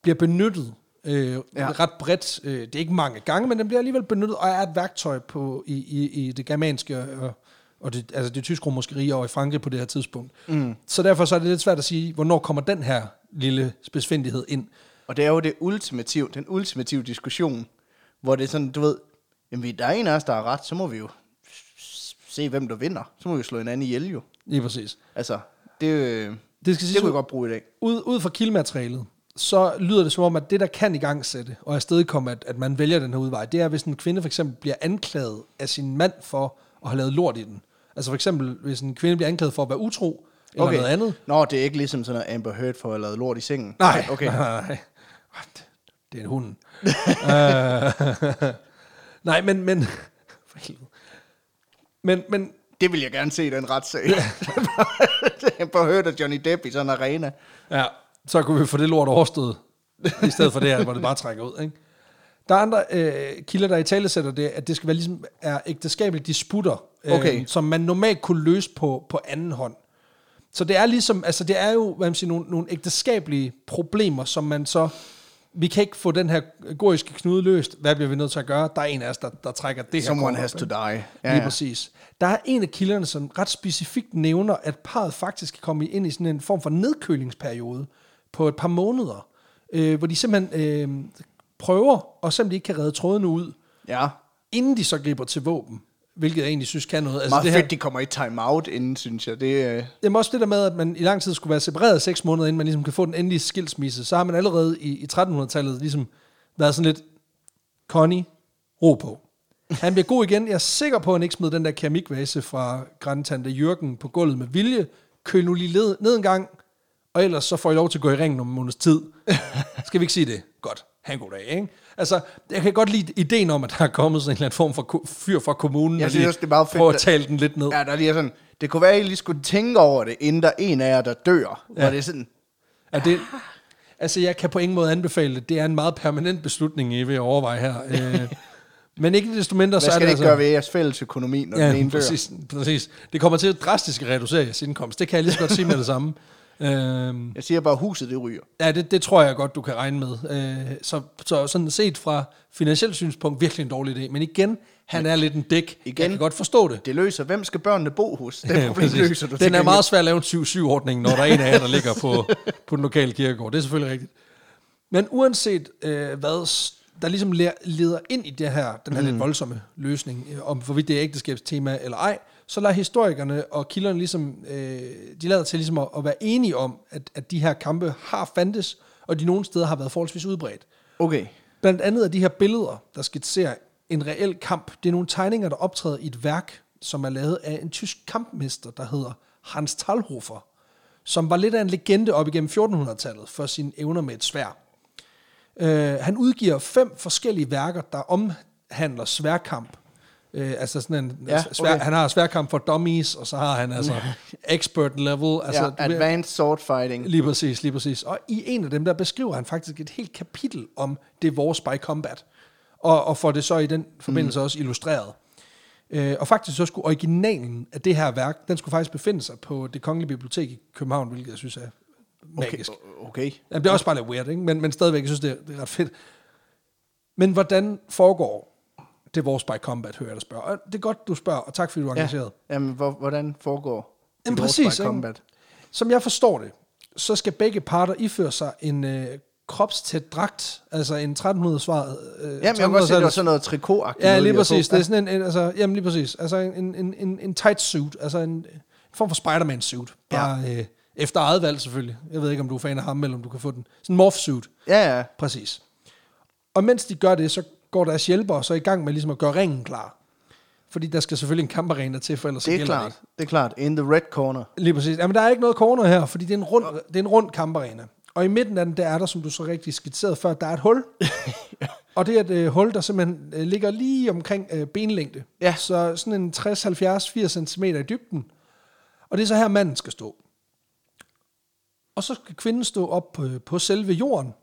bliver benyttet øh, ja. Ja. ret bredt. Øh, det er ikke mange gange, men den bliver alligevel benyttet og er et værktøj på, i, i, i det germanske og, og det, altså det tysk-romerske rige og i Frankrig på det her tidspunkt. Mm. Så derfor så er det lidt svært at sige, hvornår kommer den her lille spidsfindighed ind. Og det er jo det ultimative, den ultimative diskussion, hvor det er sådan, du ved, jamen, der er en af os, der har ret, så må vi jo se, hvem der vinder. Så må vi jo slå hinanden ihjel jo. Lige præcis. Altså, det, øh, Det skal det kunne jeg godt bruge i dag. ud, ud fra kildematerialet, så lyder det som om, at det, der kan i gang sætte, og afstedkomme, at, at man vælger den her udvej, det er, hvis en kvinde for eksempel bliver anklaget af sin mand for at have lavet lort i den. Altså for eksempel, hvis en kvinde bliver anklaget for at være utro, eller okay. noget andet. Nå, det er ikke ligesom sådan noget Amber Heard for at have lavet lort i sengen. Nej, Okay. nej. Det- er en hund. Øh, nej, men, men, for helvede. men, men Det vil jeg gerne se i den retssag. jeg bare hørt af Johnny Depp i sådan en arena. Ja, så kunne vi få det lort overstået, i stedet for det her, hvor det bare trækker ud. Ikke? Der er andre øh, kilder, der i tale sætter det, at det skal være ligesom er ægteskabelige disputter, øh, Okay. som man normalt kunne løse på, på anden hånd. Så det er ligesom, altså det er jo, hvad man siger, nogle, nogle ægteskabelige problemer, som man så, vi kan ikke få den her goriske knude løst. Hvad bliver vi nødt til at gøre? Der er en af os, der, der trækker det her Someone has to die. Ja, Lige præcis. Der er en af kilderne, som ret specifikt nævner, at parret faktisk kan komme ind i sådan en form for nedkølingsperiode på et par måneder, øh, hvor de simpelthen øh, prøver, og selvom de ikke kan redde trådene ud, Ja. inden de så griber til våben, hvilket jeg egentlig synes kan noget. Altså Meget det fedt, her, de kommer i time-out inden, synes jeg. Det, øh, Jamen også det der med, at man i lang tid skulle være separeret seks måneder, inden man ligesom kan få den endelige skilsmisse, så har man allerede i, i 1300-tallet ligesom været sådan lidt, Connie, ro på. Han bliver god igen. Jeg er sikker på, at han ikke smed den der keramikvase fra grandtante Jørgen på gulvet med vilje. Køl nu lige ned, ned en gang, og ellers så får I lov til at gå i ringen om en måneds tid. Skal vi ikke sige det? Godt. Ha' en god dag, ikke? Altså, jeg kan godt lide ideen om, at der er kommet sådan en eller anden form for fyr fra kommunen, Jeg og synes det er meget fedt, prøver at tale den lidt ned. ja, der lige er sådan, det kunne være, at I lige skulle tænke over det, inden der er en af jer, der dør. Ja. Og det sådan, Ja, det, altså, jeg kan på ingen måde anbefale det. Det er en meget permanent beslutning, I vil overveje her. Øh, men ikke desto mindre, hvad så er skal det det altså... gøre ved jeres fælles økonomi, når ja, den ene dør? præcis, præcis. Det kommer til at drastisk reducere jeres indkomst. Det kan jeg lige så godt sige med det samme. Øhm, Jeg siger bare, huset det ryger. ja, det, det tror jeg godt, du kan regne med. Øh, så, så sådan set fra finansielt synspunkt virkelig en dårlig idé. Men igen, han er lidt en dæk. Igen, jeg kan godt forstå det. Det løser, hvem skal børnene bo hos? Det Ja, problem præcis. løser du Den er meget svær at lave en 7-7-ordning, når der er en af jer, der ligger på, på den lokale kirkegård. Det er selvfølgelig rigtigt. Men uanset øh, hvad, der ligesom le- leder ind i det her, den her mm. lidt voldsomme løsning, øh, om hvorvidt det er ægteskabstema eller ej, så lader historikerne og kilderne ligesom, øh, de lader til ligesom at, at være enige om, at, at de her kampe har fandtes, og de nogle steder har været forholdsvis udbredt. Okay. Blandt andet af de her billeder, der skitserer en reel kamp, det er nogle tegninger, der optræder i et værk, som er lavet af en tysk kampmester, der hedder Hans Talhofer, som var lidt af en legende op igennem 1400-tallet for sine evner med et svær. Uh, han udgiver fem forskellige værker, der omhandler sværkamp. Uh, altså sådan en, Ja, svær, okay. Han har sværkamp for dummies, og så har han altså expert level. Altså, ja, advanced sword fighting. Lige præcis, lige præcis. Og i en af dem, der beskriver han faktisk et helt kapitel om det vores by combat. Og, og får det så i den forbindelse mm. også illustreret. Øh, og faktisk så skulle originalen af det her værk, den skulle faktisk befinde sig på det kongelige bibliotek i København, hvilket jeg synes er magisk. Okay. okay. Jamen, det er også bare lidt weird, ikke? Men, men stadigvæk, jeg synes, det er, det er ret fedt. Men hvordan foregår det vores by combat, hører jeg dig spørge. Og det er godt, du spørger, og tak fordi du er Ja. engageret. Jamen, hvor, hvordan foregår Jamen, det præcis, by combat? Som jeg forstår det, så skal begge parter iføre sig en øh, kropstæt dragt, altså en 1300-svaret... Øh, Jamen, jeg kan godt se, det var sådan noget trikot Ja, lige præcis. Det er sådan en, en altså, jamen lige præcis. Altså en, en, en, en tight suit, altså en, en form for Spider-Man suit. Bare ja. øh, efter eget valg selvfølgelig. Jeg ved ikke, om du er fan af ham, eller om du kan få den. Sådan en morph suit. Ja, ja. Præcis. Og mens de gør det, så går deres hjælpere så i gang med ligesom at gøre ringen klar. Fordi der skal selvfølgelig en kamparena til, for ellers Det er klart. ikke. Det er klart. In the red corner. Lige præcis. Jamen, der er ikke noget corner her, fordi det er en rund, det er en rund kamparena. Og i midten af den, der er der, som du så rigtig skitserede før, der er et hul. Og det er et øh, hul, der simpelthen øh, ligger lige omkring øh, benlængde. Ja. Så sådan en 60, 70, 80 cm i dybden. Og det er så her, manden skal stå. Og så skal kvinden stå op på, på selve jorden.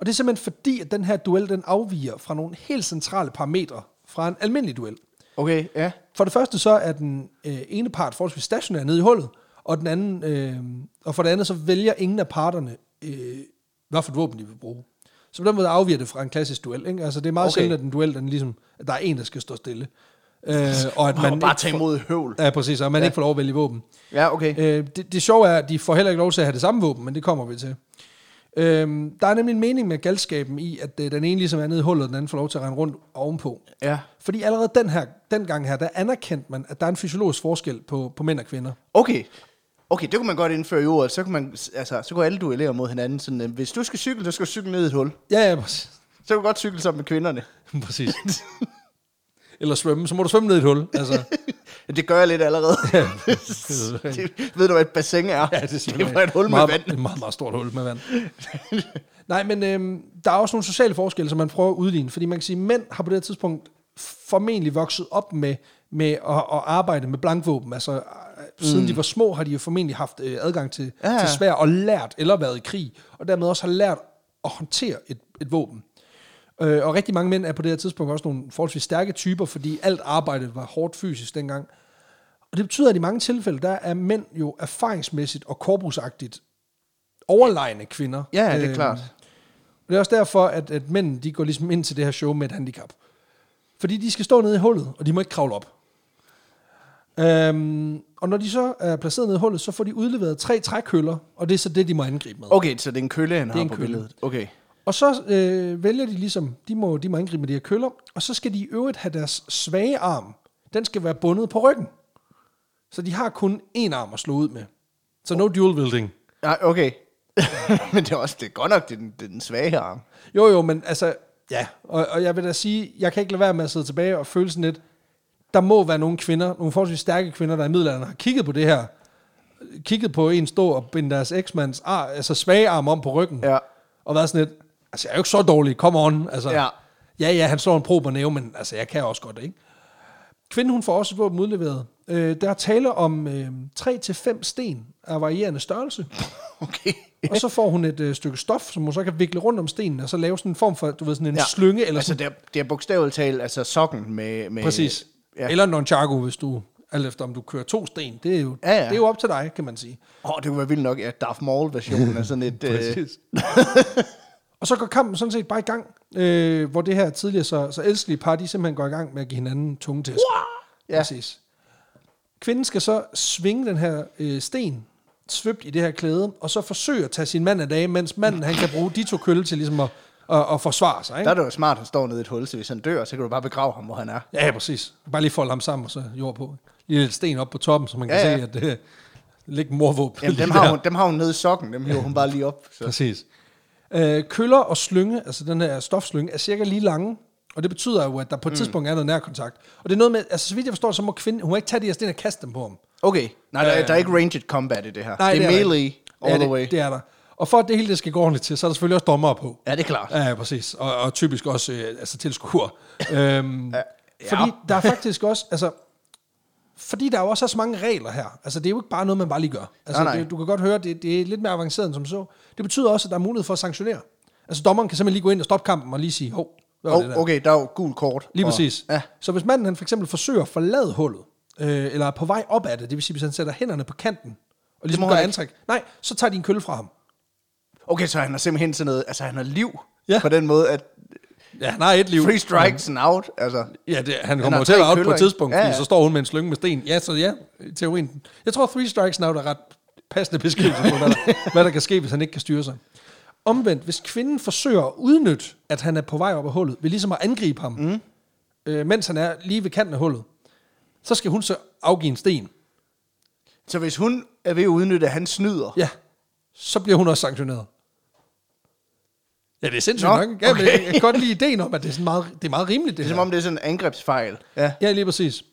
Og det er simpelthen fordi, at den her duel, den afviger fra nogle helt centrale parametre fra en almindelig duel. Okay, ja. For det første så er den øh, ene part forholdsvis stationær nede i hullet, og den anden, øh, og for det andet så vælger ingen af parterne, øh, hvad for et våben de vil bruge. Så på den måde afviger det fra en klassisk duel. Ikke? Altså det er meget okay. Sjældent, at en duel, den ligesom, at der er en, der skal stå stille. Øh, og at man Man bare ikke tage får- imod høvl. Ja, præcis, og man. Ja. ikke får lov at vælge våben. Ja, okay. Øh, det, det sjove er, at de får heller ikke lov til at have det samme våben, men det kommer vi til. Øh, der er nemlig en mening med galskaben i, at øh, den ene ligesom er nede i hullet, og den anden får lov til at rende rundt ovenpå. Ja. Fordi allerede den her, den gang her, der anerkendte man, at der er en fysiologisk forskel på, på mænd og kvinder. Okay. Okay, det kunne man godt indføre i ordet. Så kunne, man, altså, så kunne alle duellere mod hinanden. Sådan, øh, hvis du skal cykle, så skal du cykle ned i et hul. Ja, ja, præcis. Så kan du godt cykle sammen med kvinderne. præcis. Eller svømme, så må du svømme ned i et hul. Altså, Det gør jeg lidt allerede. det, ved du, hvad et bassin er? ja, det, det er et hul med meget, vand. Et meget, meget stort hul med vand. Nej, men øhm, der er også nogle sociale forskelle, som man prøver at udligne. Fordi man kan sige, at mænd har på det her tidspunkt formentlig vokset op med med at, at arbejde med blankvåben. Altså, øh, siden de var små, har de jo formentlig haft øh, adgang til, Ja, ja. ja. til svær og lært, eller været i krig, og dermed også har lært at håndtere et, et våben. Øh, og rigtig mange mænd er på det her tidspunkt også nogle forholdsvis stærke typer, fordi alt arbejde var hårdt fysisk dengang. Og det betyder, at i mange tilfælde, der er mænd jo erfaringsmæssigt og korpusagtigt overlegne kvinder. Ja, det er Øhm, klart. Det er også derfor, at, at mænd de går ligesom ind til det her show med et handicap. Fordi de skal stå nede i hullet, og de må ikke kravle op. Øhm, og når de så er placeret nede i hullet, så får de udleveret tre trækøller, og det er så det, de må angribe med. Okay, så det er en kølle, han har en på kølle. billedet. Okay. Og så øh, vælger de ligesom, de må, de må angribe med de her køller, og så skal de i øvrigt have deres svage arm, den skal være bundet på ryggen. Så de har kun én arm at slå ud med. Så no dual wielding. Nej, okay. Men det er også det er godt nok, det er den, det er den svage arm. Jo, jo, men altså, ja. Og, og jeg vil da sige, jeg kan ikke lade være med at sidde tilbage og føle sådan lidt, der må være nogle kvinder, nogle forholdsvis stærke kvinder, der i middelalderen har kigget på det her, kigget på en stå og binde deres eksmands ar, altså svage arm om på ryggen, Ja. og været sådan lidt, altså jeg er jo ikke så dårlig, come on. Altså, Ja. ja, ja, han slår en prober næve, men altså jeg kan også godt, ikke? Kvinden, hun får også et våben udleveret. Øh, der er tale om øh, 3-5 sten af varierende størrelse. Okay. Og så får hun et øh, stykke stof, som hun så kan vikle rundt om stenen, og så lave sådan en form for, du ved, sådan en Ja. ja. slynge, eller Altså, sådan, det er, det er bogstaveligt talt, altså sokken med... med præcis. Ja. Ja. Eller en nunchaku, hvis du, alt efter om du kører to sten. Det er jo, Ja, ja. Det er jo op til dig, kan man sige. Åh, oh, det kunne være vildt nok, at Darth Maul-versionen er sådan et... øh, og så går kampen sådan set bare i gang, øh, hvor det her tidligere så, så elskelige par, de simpelthen går i gang med at give hinanden tunge tæsk. Ja. Præcis. Kvinden skal så svinge den her øh, sten, svøbt i det her klæde, og så forsøge at tage sin mand af dage, mens manden han kan bruge de to kølle til ligesom at, at, at forsvare sig. Ikke? Der er det jo smart, at han står nede i et hul, så hvis han dør, så kan du bare begrave ham, hvor han er. Ja, ja, præcis. Bare lige folde ham sammen, og så jord på. Lige lidt sten op på toppen, så man kan Ja, ja. se, at det ligger morvåben. Jamen, dem har, hun, dem har hun nede i sokken, dem hiver hun bare lige op. Så. Præcis. Øh, køller og slynge, altså den her stofslynge, er cirka lige lange, og det betyder jo, at der på et mm. tidspunkt er noget nærkontakt. Og det er noget med, altså så vidt jeg forstår, så må kvinden, hun må ikke tage de her sten og kaste dem på ham. Okay, nej, der, Øh. der er ikke ranged combat i det her. Nej, det er melee all ja, the det, way. det er der. Og for at det hele det skal gå ordentligt til, så er der selvfølgelig også dommere på. Ja, det er klart. Ja, præcis. Og, og typisk også øh, altså tilskuere. øhm, Ja. Fordi der er faktisk også, altså, fordi der er jo også er så mange regler her. Altså, det er jo ikke bare noget, man bare lige gør. Altså, Nej, nej. Det, du kan godt høre, det, det er lidt mere avanceret end som så. Det betyder også, at der er mulighed for at sanktionere. Altså, dommeren kan simpelthen lige gå ind og stoppe kampen og lige sige, hov, hvad var det Oh, der? okay, der er jo gul kort. Lige og- præcis. Ja. Så hvis manden han for eksempel forsøger at forlade hullet, øh, eller er på vej op ad det, det vil sige, hvis han sætter hænderne på kanten, og ligesom gør antræk, nej, så tager de en kølle fra ham. Okay, så han har simpelthen sådan noget, altså han har liv Ja. på den måde, at Ja, han har et liv. free strikes and out, altså. Ja, det, han kommer til at out på et tidspunkt, Ja, ja. så står hun med en slynge med sten. Ja, så ja, teorien. Jeg tror, three strikes now er ret passende beskrivelse på, hvad der, hvad der kan ske, hvis han ikke kan styre sig. Omvendt, hvis kvinden forsøger at udnytte, at han er på vej op af hullet, ved ligesom at angribe ham, mm. øh, mens han er lige ved kanten af hullet, så skal hun så afgive en sten. Så hvis hun er ved at udnytte, at han snyder, Ja, så bliver hun også sanktioneret. Ja, det er sindssygt Nå, nok. Ja, okay. jeg, jeg kan godt lide ideen om, at det er, sådan meget, det er meget rimeligt, det, det er her. som om det er sådan en angrebsfejl. Ja. Ja, lige præcis.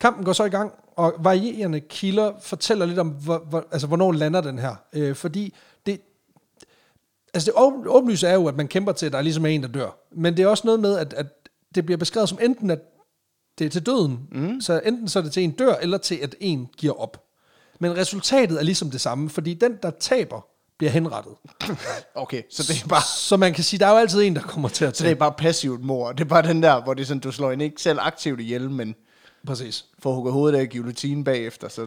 Kampen går så i gang, og varierende kilder fortæller lidt om, hvor, hvor, altså, hvornår lander den her. Øh, fordi det, altså det åb- åbenlyse er jo, at man kæmper til, at der er ligesom er en, der dør. Men det er også noget med, at, at det bliver beskrevet som enten, at det er til døden. Mm. Så enten så er det til en dør, eller til, at en giver op. Men resultatet er ligesom det samme, fordi den, der taber, bliver henrettet. Okay, så det er bare, Så man kan sige, der er jo altid en, der kommer til at så det er bare passivt mor. Det er bare den der, hvor det er sådan, du slår hende ikke selv aktivt ihjel, men Præcis. får hugget hovedet af guillotine bagefter. Så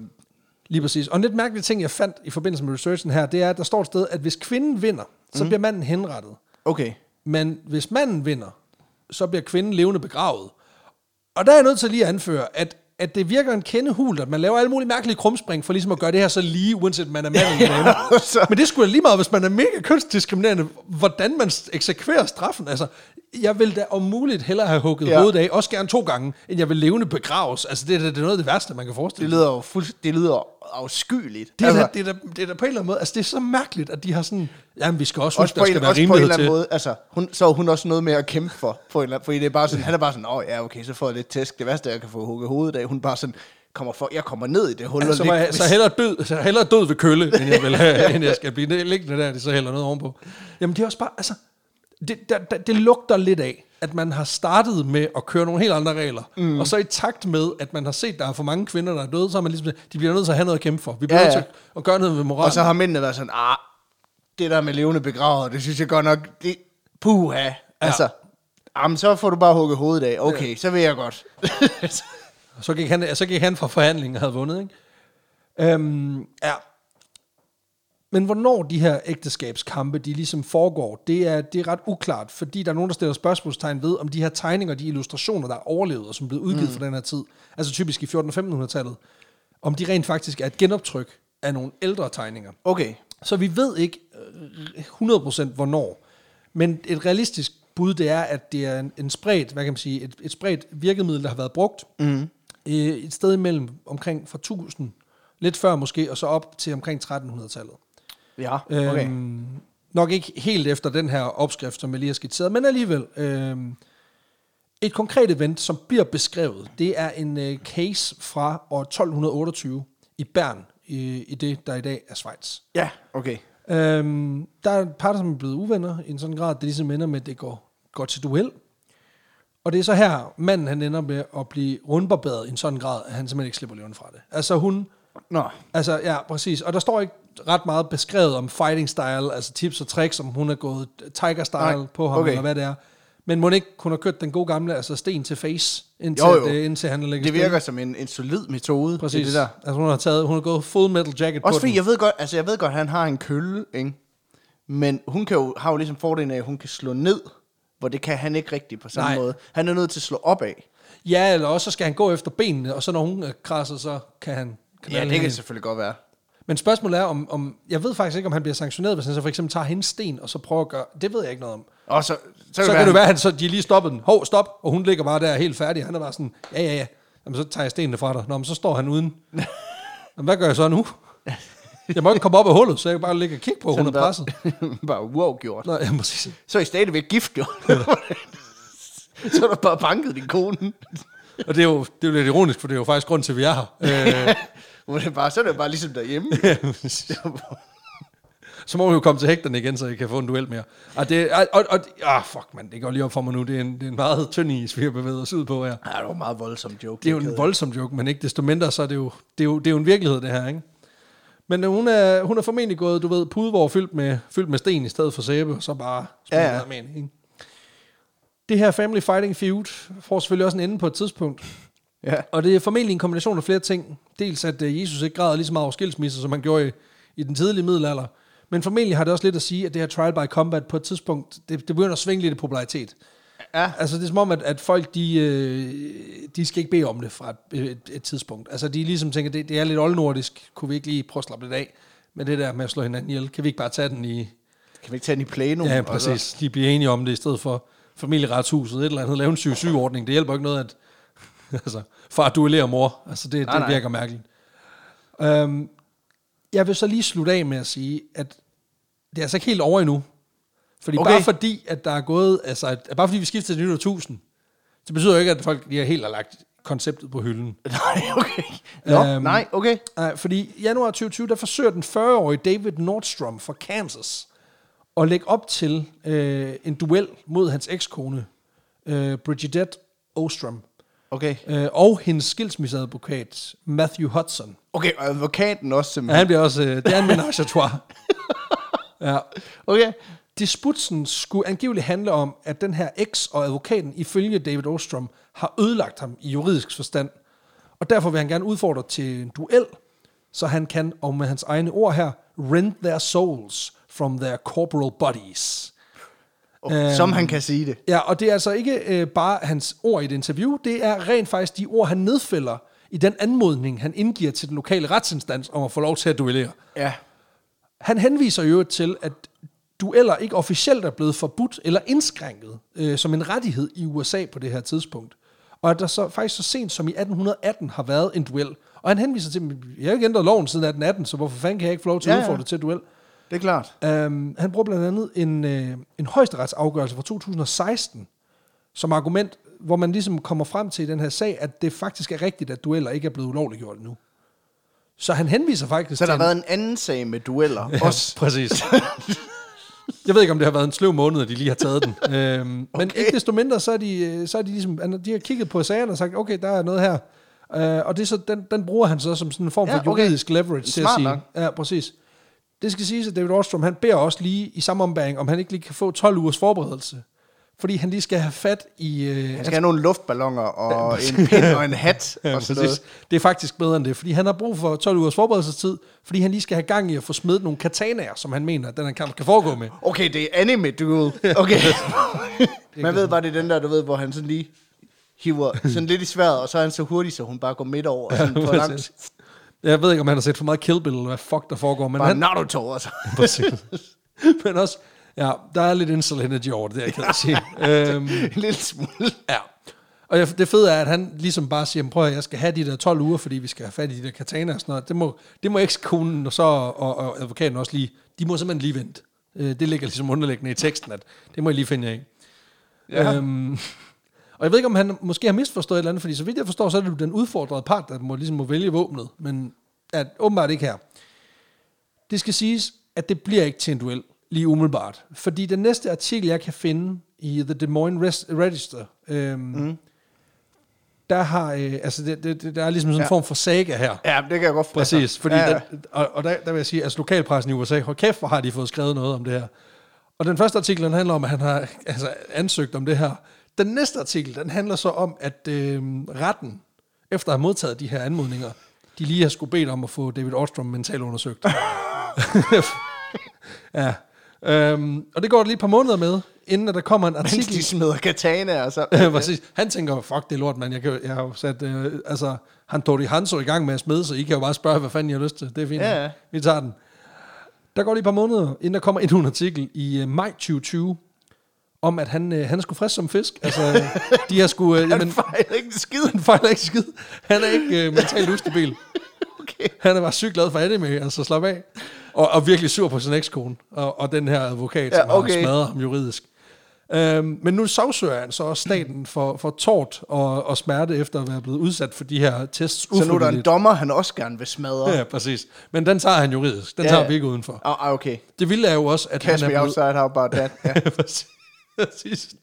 Lige præcis. Og en lidt mærkelig ting, jeg fandt i forbindelse med researchen her, det er, at der står et sted, at hvis kvinden vinder, så Mm. bliver manden henrettet. okay. Men hvis manden vinder, så bliver kvinden levende begravet. Og der er jeg nødt til lige at anføre, at, at det virker en kende hult, at man laver alle mulige mærkelige krumspring for ligesom at gøre det her så lige, uanset man er mand eller kvinde. så- Men det skulle da lige meget, hvis man er mega kønsdiskriminerende, hvordan man eksekverer straffen. Altså, jeg vil da om muligt hellere have hugget Ja. hovedet af, også gerne to gange, end jeg vil levende begraves. Altså, det, er da- det er noget af det værste, man kan forestille Det sig. lyder jo fuld, det lyder afskyeligt. Det er, altså, da, det, er da, det er da på en eller anden måde, altså det er så mærkeligt, at de har sådan, jamen vi skal også også huske, der en, skal være også på en eller anden til. måde, altså, hun, så er hun også noget med at kæmpe for, på en eller anden, fordi det er bare sådan, han er bare sådan, åh ja, okay, så får jeg lidt tæsk, det værste jeg kan få hugget hovedet af, hun bare sådan, kommer for, jeg kommer ned i det hul, Ja, så, jeg, så hellere død, så hellere død ved kølle, end jeg, vil have, end jeg skal blive liggende der, det så hælder noget ovenpå. Jamen det er også bare, altså, det, der, der, det lugter lidt af, at man har startet med at køre nogle helt andre regler, mm. og så i takt med, at man har set, at der er for mange kvinder, der er døde, så er man ligesom, de bliver nødt til at have noget at kæmpe for. Vi bliver Ja, nødt ja. til at gøre noget ved moralen. Og så har mændene været sådan, ah, det der med levende begravet, det synes jeg godt nok, det, puha. Altså, jamen, så får du bare hugget hovedet af. Okay, så vil jeg godt. Så gik han, så gik han fra forhandlingen og havde vundet, ikke? Øhm, ja. Men hvornår de her ægteskabskampe, de ligesom foregår, det er, det er ret uklart, fordi der er nogen, der stiller spørgsmålstegn ved, om de her tegninger, de illustrationer, der er overlevet, og som er blevet udgivet mm. fra den her tid, altså typisk i 1400-1500-tallet, om de rent faktisk er et genoptryk af nogle ældre tegninger. Okay, Så vi ved ikke øh, 100% hvornår. Men et realistisk bud, det er, at det er en, en spredt, hvad kan man sige, et, et spredt virkemiddel, der har været brugt. Mm. Et sted imellem omkring fra 1000, lidt før måske, og så op til omkring 1300-tallet. Ja, okay. Øhm, nok ikke helt efter den her opskrift, som jeg lige har skitseret, men alligevel. Øhm, et konkret event, som bliver beskrevet, det er en øh, case fra år 1228 i Bern, i, i det, der i dag er Schweiz. Ja, okay. Øhm, der er et par, som er blevet uvenner i en sådan grad, det ligesom ender med, at det går, går til duel. Og det er så her, manden han ender med at blive rundbarberet i en sådan grad, at han simpelthen ikke slipper levende fra det. Altså hun, Nå, altså ja, præcis. Og der står ikke ret meget beskrevet om fighting style, altså tips og tricks, om hun er gået tiger style Nej, på ham, okay. eller hvad det er. Men må ikke kun har kørt den gode gamle, altså sten til face, indtil, Jo, jo. Det, indtil han lægger det virker som en, en solid metode. Præcis. Det der. Altså hun har taget, hun har gået full metal jacket Også på fordi, den. jeg ved godt, altså jeg ved godt, at han har en kølle, ikke? Men hun kan jo, har jo ligesom fordelen af, at hun kan slå ned, hvor det kan han ikke rigtigt på samme Nej. måde. Han er nødt til at slå op af. Ja, eller også så skal han gå efter benene, og så når hun øh, krasser, så kan han Ja, det kan selvfølgelig godt være. Men spørgsmålet er, om, om, jeg ved faktisk ikke, om han bliver sanktioneret, hvis han så for eksempel tager hendes sten, og så prøver at gøre, det ved jeg ikke noget om. Og så, så, Så, kan det være, at han, så de lige stoppede den. Hov, stop, og hun ligger bare der helt færdig. Han er bare sådan, ja, ja, ja. Jamen, så tager jeg stenene fra dig. Nå, men så står han uden. Jamen, hvad gør jeg så nu? Jeg må ikke komme op af hullet, så jeg kan bare ligge og kigge på, hun er presset. bare wow gjort. Nå, ja, præcis. Så er I stadigvæk gift, jo. så er du bare banket din kone. Og det er, jo, det er jo lidt ironisk, for det er jo faktisk grund til, at vi er her. Øh, Hvor det bare, så er det bare ligesom derhjemme. så må vi jo komme til hægterne igen, så jeg kan få en duel mere. Og det, og, og, og, ah, fuck man, det går lige op for mig nu. Det er en, det er en meget tynd is, vi har bevæget os ud på her. Ja, det var en meget voldsom joke. Det er jo en voldsom joke, men ikke desto mindre, så er det jo, det er jo, det er jo en virkelighed, det her, ikke? Men øh, hun er, hun er formentlig gået, du ved, pudevår fyldt med, fyldt med sten i stedet for sæbe, og så bare Ja, ja, med ikke? Det her Family Fighting Feud får selvfølgelig også en ende på et tidspunkt. Ja. Og det er formentlig en kombination af flere ting. Dels at øh, Jesus ikke græder lige så meget over skilsmisse, som han gjorde i, i den tidlige middelalder. Men formentlig har det også lidt at sige, at det her trial by combat på et tidspunkt, det, det begynder at svinge lidt i popularitet. Ja. Altså det er som om, at, at folk, de, øh, de skal ikke bede om det fra et, et, et tidspunkt. Altså de ligesom tænker, det, det er lidt oldnordisk, kunne vi ikke lige prøve at slappe lidt af med det der med at slå hinanden ihjel? Kan vi ikke bare tage den i... Kan vi ikke tage den i plenum? Ja, præcis. De bliver enige om det i stedet for familieretshuset, et eller andet, lave en 7-7-ordning. Det hjælper ikke noget, at altså, far duellerer mor. Altså det, Nej, det nej. virker mærkeligt. Um, jeg vil så lige slutte af med at sige, at det er altså ikke helt over endnu. Fordi okay. Bare fordi, at der er gået, altså, at, bare fordi vi skifter til 1000, det betyder jo ikke, at folk de har helt har lagt konceptet på hylden. Nej, okay. Nå, Øhm, nej, okay. Nej, fordi i januar 2020, der forsøger den 40-årige David Nordstrom fra Kansas at lægge op til øh, en duel mod hans ekskone, øh, Bridget Ostrom, Okay. øh, og hendes skilsmisseadvokat, Matthew Hudson. Okay, og advokaten også Ja, simpelthen. han bliver også, øh, det er en menage à trois. ja. Okay. Disputsen skulle angiveligt handle om, at den her eks og advokaten ifølge David Ostrom har ødelagt ham i juridisk forstand. Og derfor vil han gerne udfordre til en duel, så han kan, og med hans egne ord her, rend their souls from their corporal bodies. Oh, som han kan sige det. Ja, og det er altså ikke øh, bare hans ord i et interview, det er rent faktisk de ord, han nedfælder i den anmodning, han indgiver til den lokale retsinstans om at få lov til at duellere. Ja. Han henviser jo til, at dueller ikke officielt er blevet forbudt eller indskrænket øh, som en rettighed i USA på det her tidspunkt. Og at der så faktisk så sent som i 1818 har været en duel. Og han henviser til, at jeg har ikke ændret loven siden 1818, så hvorfor fanden kan jeg ikke få lov til at Ja, ja. udfordre til duel? Det er klart. Um, han bruger blandt andet en, øh, en højesteretsafgørelse fra 2016 som argument, hvor man ligesom kommer frem til i den her sag, at det faktisk er rigtigt, at dueller ikke er blevet ulovligt gjort endnu. Så han henviser faktisk Så der har været en anden sag med dueller Ja, også. præcis. Jeg ved ikke, om det har været en sløv måned, at de lige har taget den. øhm, Men Okay. ikke desto mindre, så er de, øh, så er de ligesom, de har kigget på sagerne og sagt, okay, der er noget her. Øh, og det er så, den, den bruger han så som sådan en form for Ja, okay. juridisk leverage til at sige. nok. Ja, præcis. Det skal siges, at David Ostrom, han beder også lige i samme ombæring, om han ikke lige kan få 12 ugers forberedelse. Fordi han lige skal have fat i... Øh, Han skal have nogle luftballoner og en pind og en hat Ja, og sådan noget. Det er faktisk bedre end det, fordi han har brug for 12 ugers forberedelsestid, fordi han lige skal have gang i at få smidt nogle katanaer, som han mener, at den her kamp kan foregå med. Okay, det er anime duel. Okay. Man ved bare, det er den der, du ved, hvor han sådan lige hiver sådan lidt i sværet, og så er han så hurtig, så hun bare går midt over. Sådan på langt. Jeg ved ikke, om han har set for meget Kill Bill, eller hvad fuck der foregår, men bare han... Naruto og så. Præcis. men også, ja, der er lidt incel energy over det, der, kan jeg sige. øhm, en lille smule. ja. Og jeg- det fede er, at han ligesom bare siger, prøv at jeg skal have de der 12 uger, fordi vi skal have fat i de der katana og sådan noget. Det må, det må ekskonen og så og, og advokaten også lige, de må simpelthen lige vente. Øh, Det ligger ligesom underliggende i teksten, at det må I lige finde jer i. Ja. Øhm, og jeg ved ikke, om han måske har misforstået et eller andet, fordi så vidt jeg forstår, så er det den udfordrede part, der må, ligesom må vælge våbnet. Men at, åbenbart ikke her. Det skal siges, at det bliver ikke til en duel, lige umiddelbart. Fordi den næste artikel, jeg kan finde i The Des Moines Res- Register, øhm, mm. der har, øh, altså det, det, der er ligesom sådan en Ja. form for saga her. Ja, det kan jeg godt Præcis, altså, fordi ja, ja. Den, og, og der, der vil jeg sige, altså lokalpressen i USA, hold kæft, hvor har de fået skrevet noget om det her. Og den første artikel, den handler om, at han har altså, ansøgt om det her. Den næste artikel, den handler så om, at øh, retten, efter at have modtaget de her anmodninger, de lige har skulle bedt om at få David Ostrom mentalt undersøgt. ja. Øhm, og det går der lige et par måneder med, inden at der kommer en Mens artikel. de smider katana og så. Ja, præcis. Han tænker, fuck det er lort, mand. Jeg, kan, jeg har jo sat, øh, altså, han tog de Hanso i gang med at smide, så I kan jo bare spørge, hvad fanden I har lyst til. Det er fint. Ja. Vi tager den. Der går lige et par måneder, inden der kommer endnu en artikel i øh, maj 2020, om at han, øh, han sgu frisk som fisk. Altså, de har sgu... Øh, Han jamen, fejler ikke en skid. han fejler ikke skid. Han er ikke øh, mentalt ustabil. Okay. Han er bare sygt glad for anime, altså slap af. Og, og virkelig sur på sin ekskone, og, og den her advokat, Ja, som har okay. smadret ham juridisk. Øhm, men nu sagsøger han så også staten for, for tort og, og smerte efter at være blevet udsat for de her tests Så nu er der en dommer, han også gerne vil smadre. Ja, præcis. Men den tager han juridisk. Den Ja, tager vi ikke udenfor. Ah, ah, okay. Det vilde er jo også, at Cash han er me blevet... outside, how about that? Ja. Præcis. Præcis.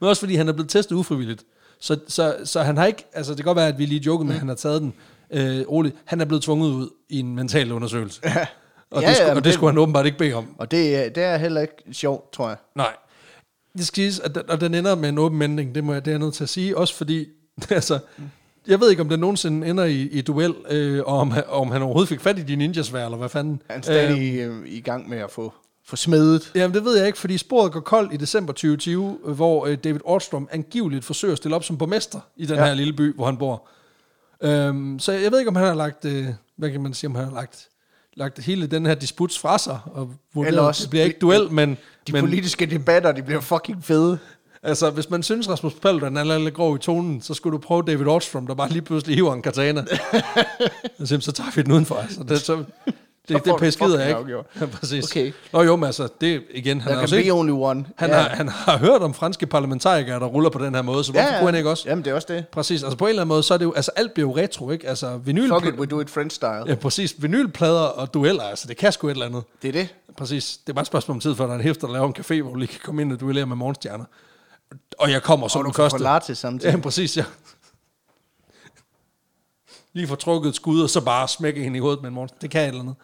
Men også fordi han er blevet testet ufrivilligt. Så, så, så han har ikke... Altså, det kan godt være, at vi lige joker med, at han har taget den øh, roligt. Han er blevet tvunget ud i en mental undersøgelse. Ja. Og, Ja, det, skulle, ja, og det det- skulle han åbenbart ikke bede om. Og det, det er heller ikke sjovt, tror jeg. Nej. Det skal siges, at den, og den ender med en åben ending, det, må jeg, det er jeg nødt til at sige, også fordi, altså, jeg ved ikke, om den nogensinde ender i, i duel, øh, og om, om han overhovedet fik fat i de ninjasvær, eller hvad fanden. Han er stadig øh, i gang med at få, få smedet. Jamen, det ved jeg ikke, fordi sporet går koldt i december 2020, øh, hvor øh, David Ostrom angiveligt forsøger at stille op som borgmester i den Ja. her lille by, hvor han bor. Øhm, så jeg ved ikke, om han har lagt, øh, hvad kan man sige, om han har lagt, lagt hele den her disputs fra sig, og vurderet, også- det bliver ikke duel, men, De men politiske debatter, de bliver fucking fede. altså, hvis man synes, Rasmus Paludan er lidt grov i tonen, så skulle du prøve David Ostrom, der bare lige pludselig hiver en katana. og så, så tager vi den udenfor. Altså, det, så, det, det, du pæskider jeg ikke. afgjort. Ja, præcis. Okay. Nå jo, men altså, det igen, han har set, be only one. han, ja. har, han har hørt om franske parlamentarikere, der ruller på den her måde, så hvorfor ja. kunne han ikke også? Jamen, det er også det. Præcis, altså på en eller anden måde, så er det jo, altså alt bliver jo retro, ikke? Altså vinyl, Fuck it, we do it French style. ja, præcis, vinylplader og dueller, altså det kan sgu et eller andet. Det er det. Præcis, det er bare et spørgsmål om tid, før der er en hæfter, der laver en café, hvor du lige kan komme ind og duellere med morgenstjerner. Og jeg kommer som Og du den første. latte samtidig. Ja, præcis, ja. Lige få trukket et skud, og så bare smække hende i hovedet med en morgen. Det kan et eller andet.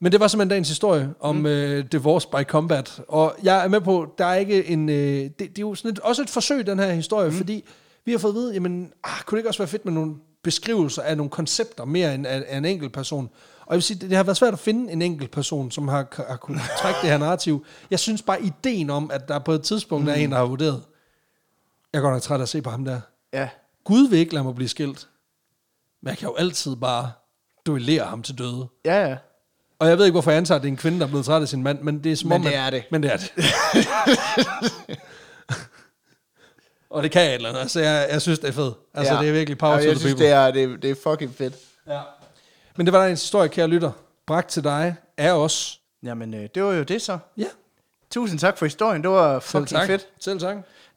Men det var simpelthen dagens historie om mm. øh, Divorce by Combat. Og jeg er med på, der er ikke en... Øh, det, det er jo sådan et, også et forsøg, den her historie, mm. fordi vi har fået at vide, jamen, ah, kunne det ikke også være fedt med nogle beskrivelser af nogle koncepter, mere end af, af en enkelt person? Og jeg vil sige, det, det har været svært at finde en enkelt person, som har, har kunnet trække det her narrativ. Jeg synes bare, ideen om, at der på et tidspunkt mm. er en, der har vurderet, jeg er godt nok træt af at se på ham der. Ja. Gud vil ikke lade mig blive skilt. Men jeg kan jo altid bare duellere ham til døde. Ja, ja. Og jeg ved ikke, hvorfor jeg antager, at det er en kvinde, der er blevet træt af sin mand, men det er som Men om, det er det. Men det er det. og det kan jeg et eller andet. Altså, jeg, jeg synes, det er fedt. Altså, ja. det er virkelig power ja, to jeg the synes, people. det er, det, er- det er fucking fedt. Ja. Men det var der en historie, kære lytter, bragt til dig af os. Jamen, øh, det var jo det så. Ja, Tusind tak for historien. Det var selv fucking tak. fedt. Selv tak.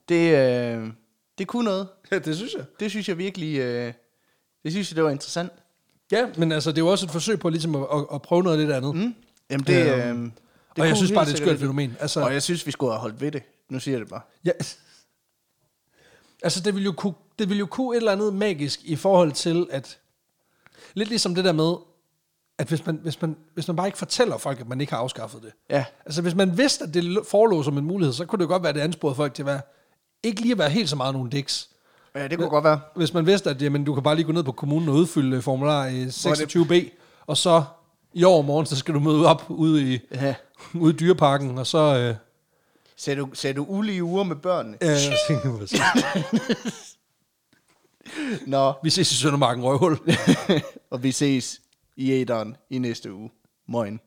Det, øh, det kunne noget. Ja, det synes jeg. Det synes jeg virkelig... Øh, det synes jeg, det var interessant. Ja, men altså, det er jo også et forsøg på ligesom at, at, at prøve noget lidt andet. Mm. Jamen, det... Øhm, Øh, og jeg synes bare, det er et skørt fænomen. Altså, Og jeg synes, vi skulle have holdt ved det. Nu siger jeg det bare. Ja. Altså, det vil, jo kunne, det vil jo kunne et eller andet magisk i forhold til, at... Lidt ligesom det der med, at hvis man, hvis man, hvis man bare ikke fortæller folk, at man ikke har afskaffet det. Ja. Altså, hvis man vidste, at det forelå som en mulighed, så kunne det godt være, at det ansporede folk til at være, ikke lige at være helt så meget nogle dicks. Ja, det kunne godt være. Hvis man vidste, at jamen, du kan bare lige gå ned på kommunen og udfylde formular i 26b, og så i overmorgen, så skal du møde op ude i, Ja. ude i dyreparken, og så... Øh, Ser du, ser du ulige uger med børnene? øh, jeg tænker? Nå, vi ses i Søndermarken Røvhul. og vi ses i æderen i næste uge. Moin.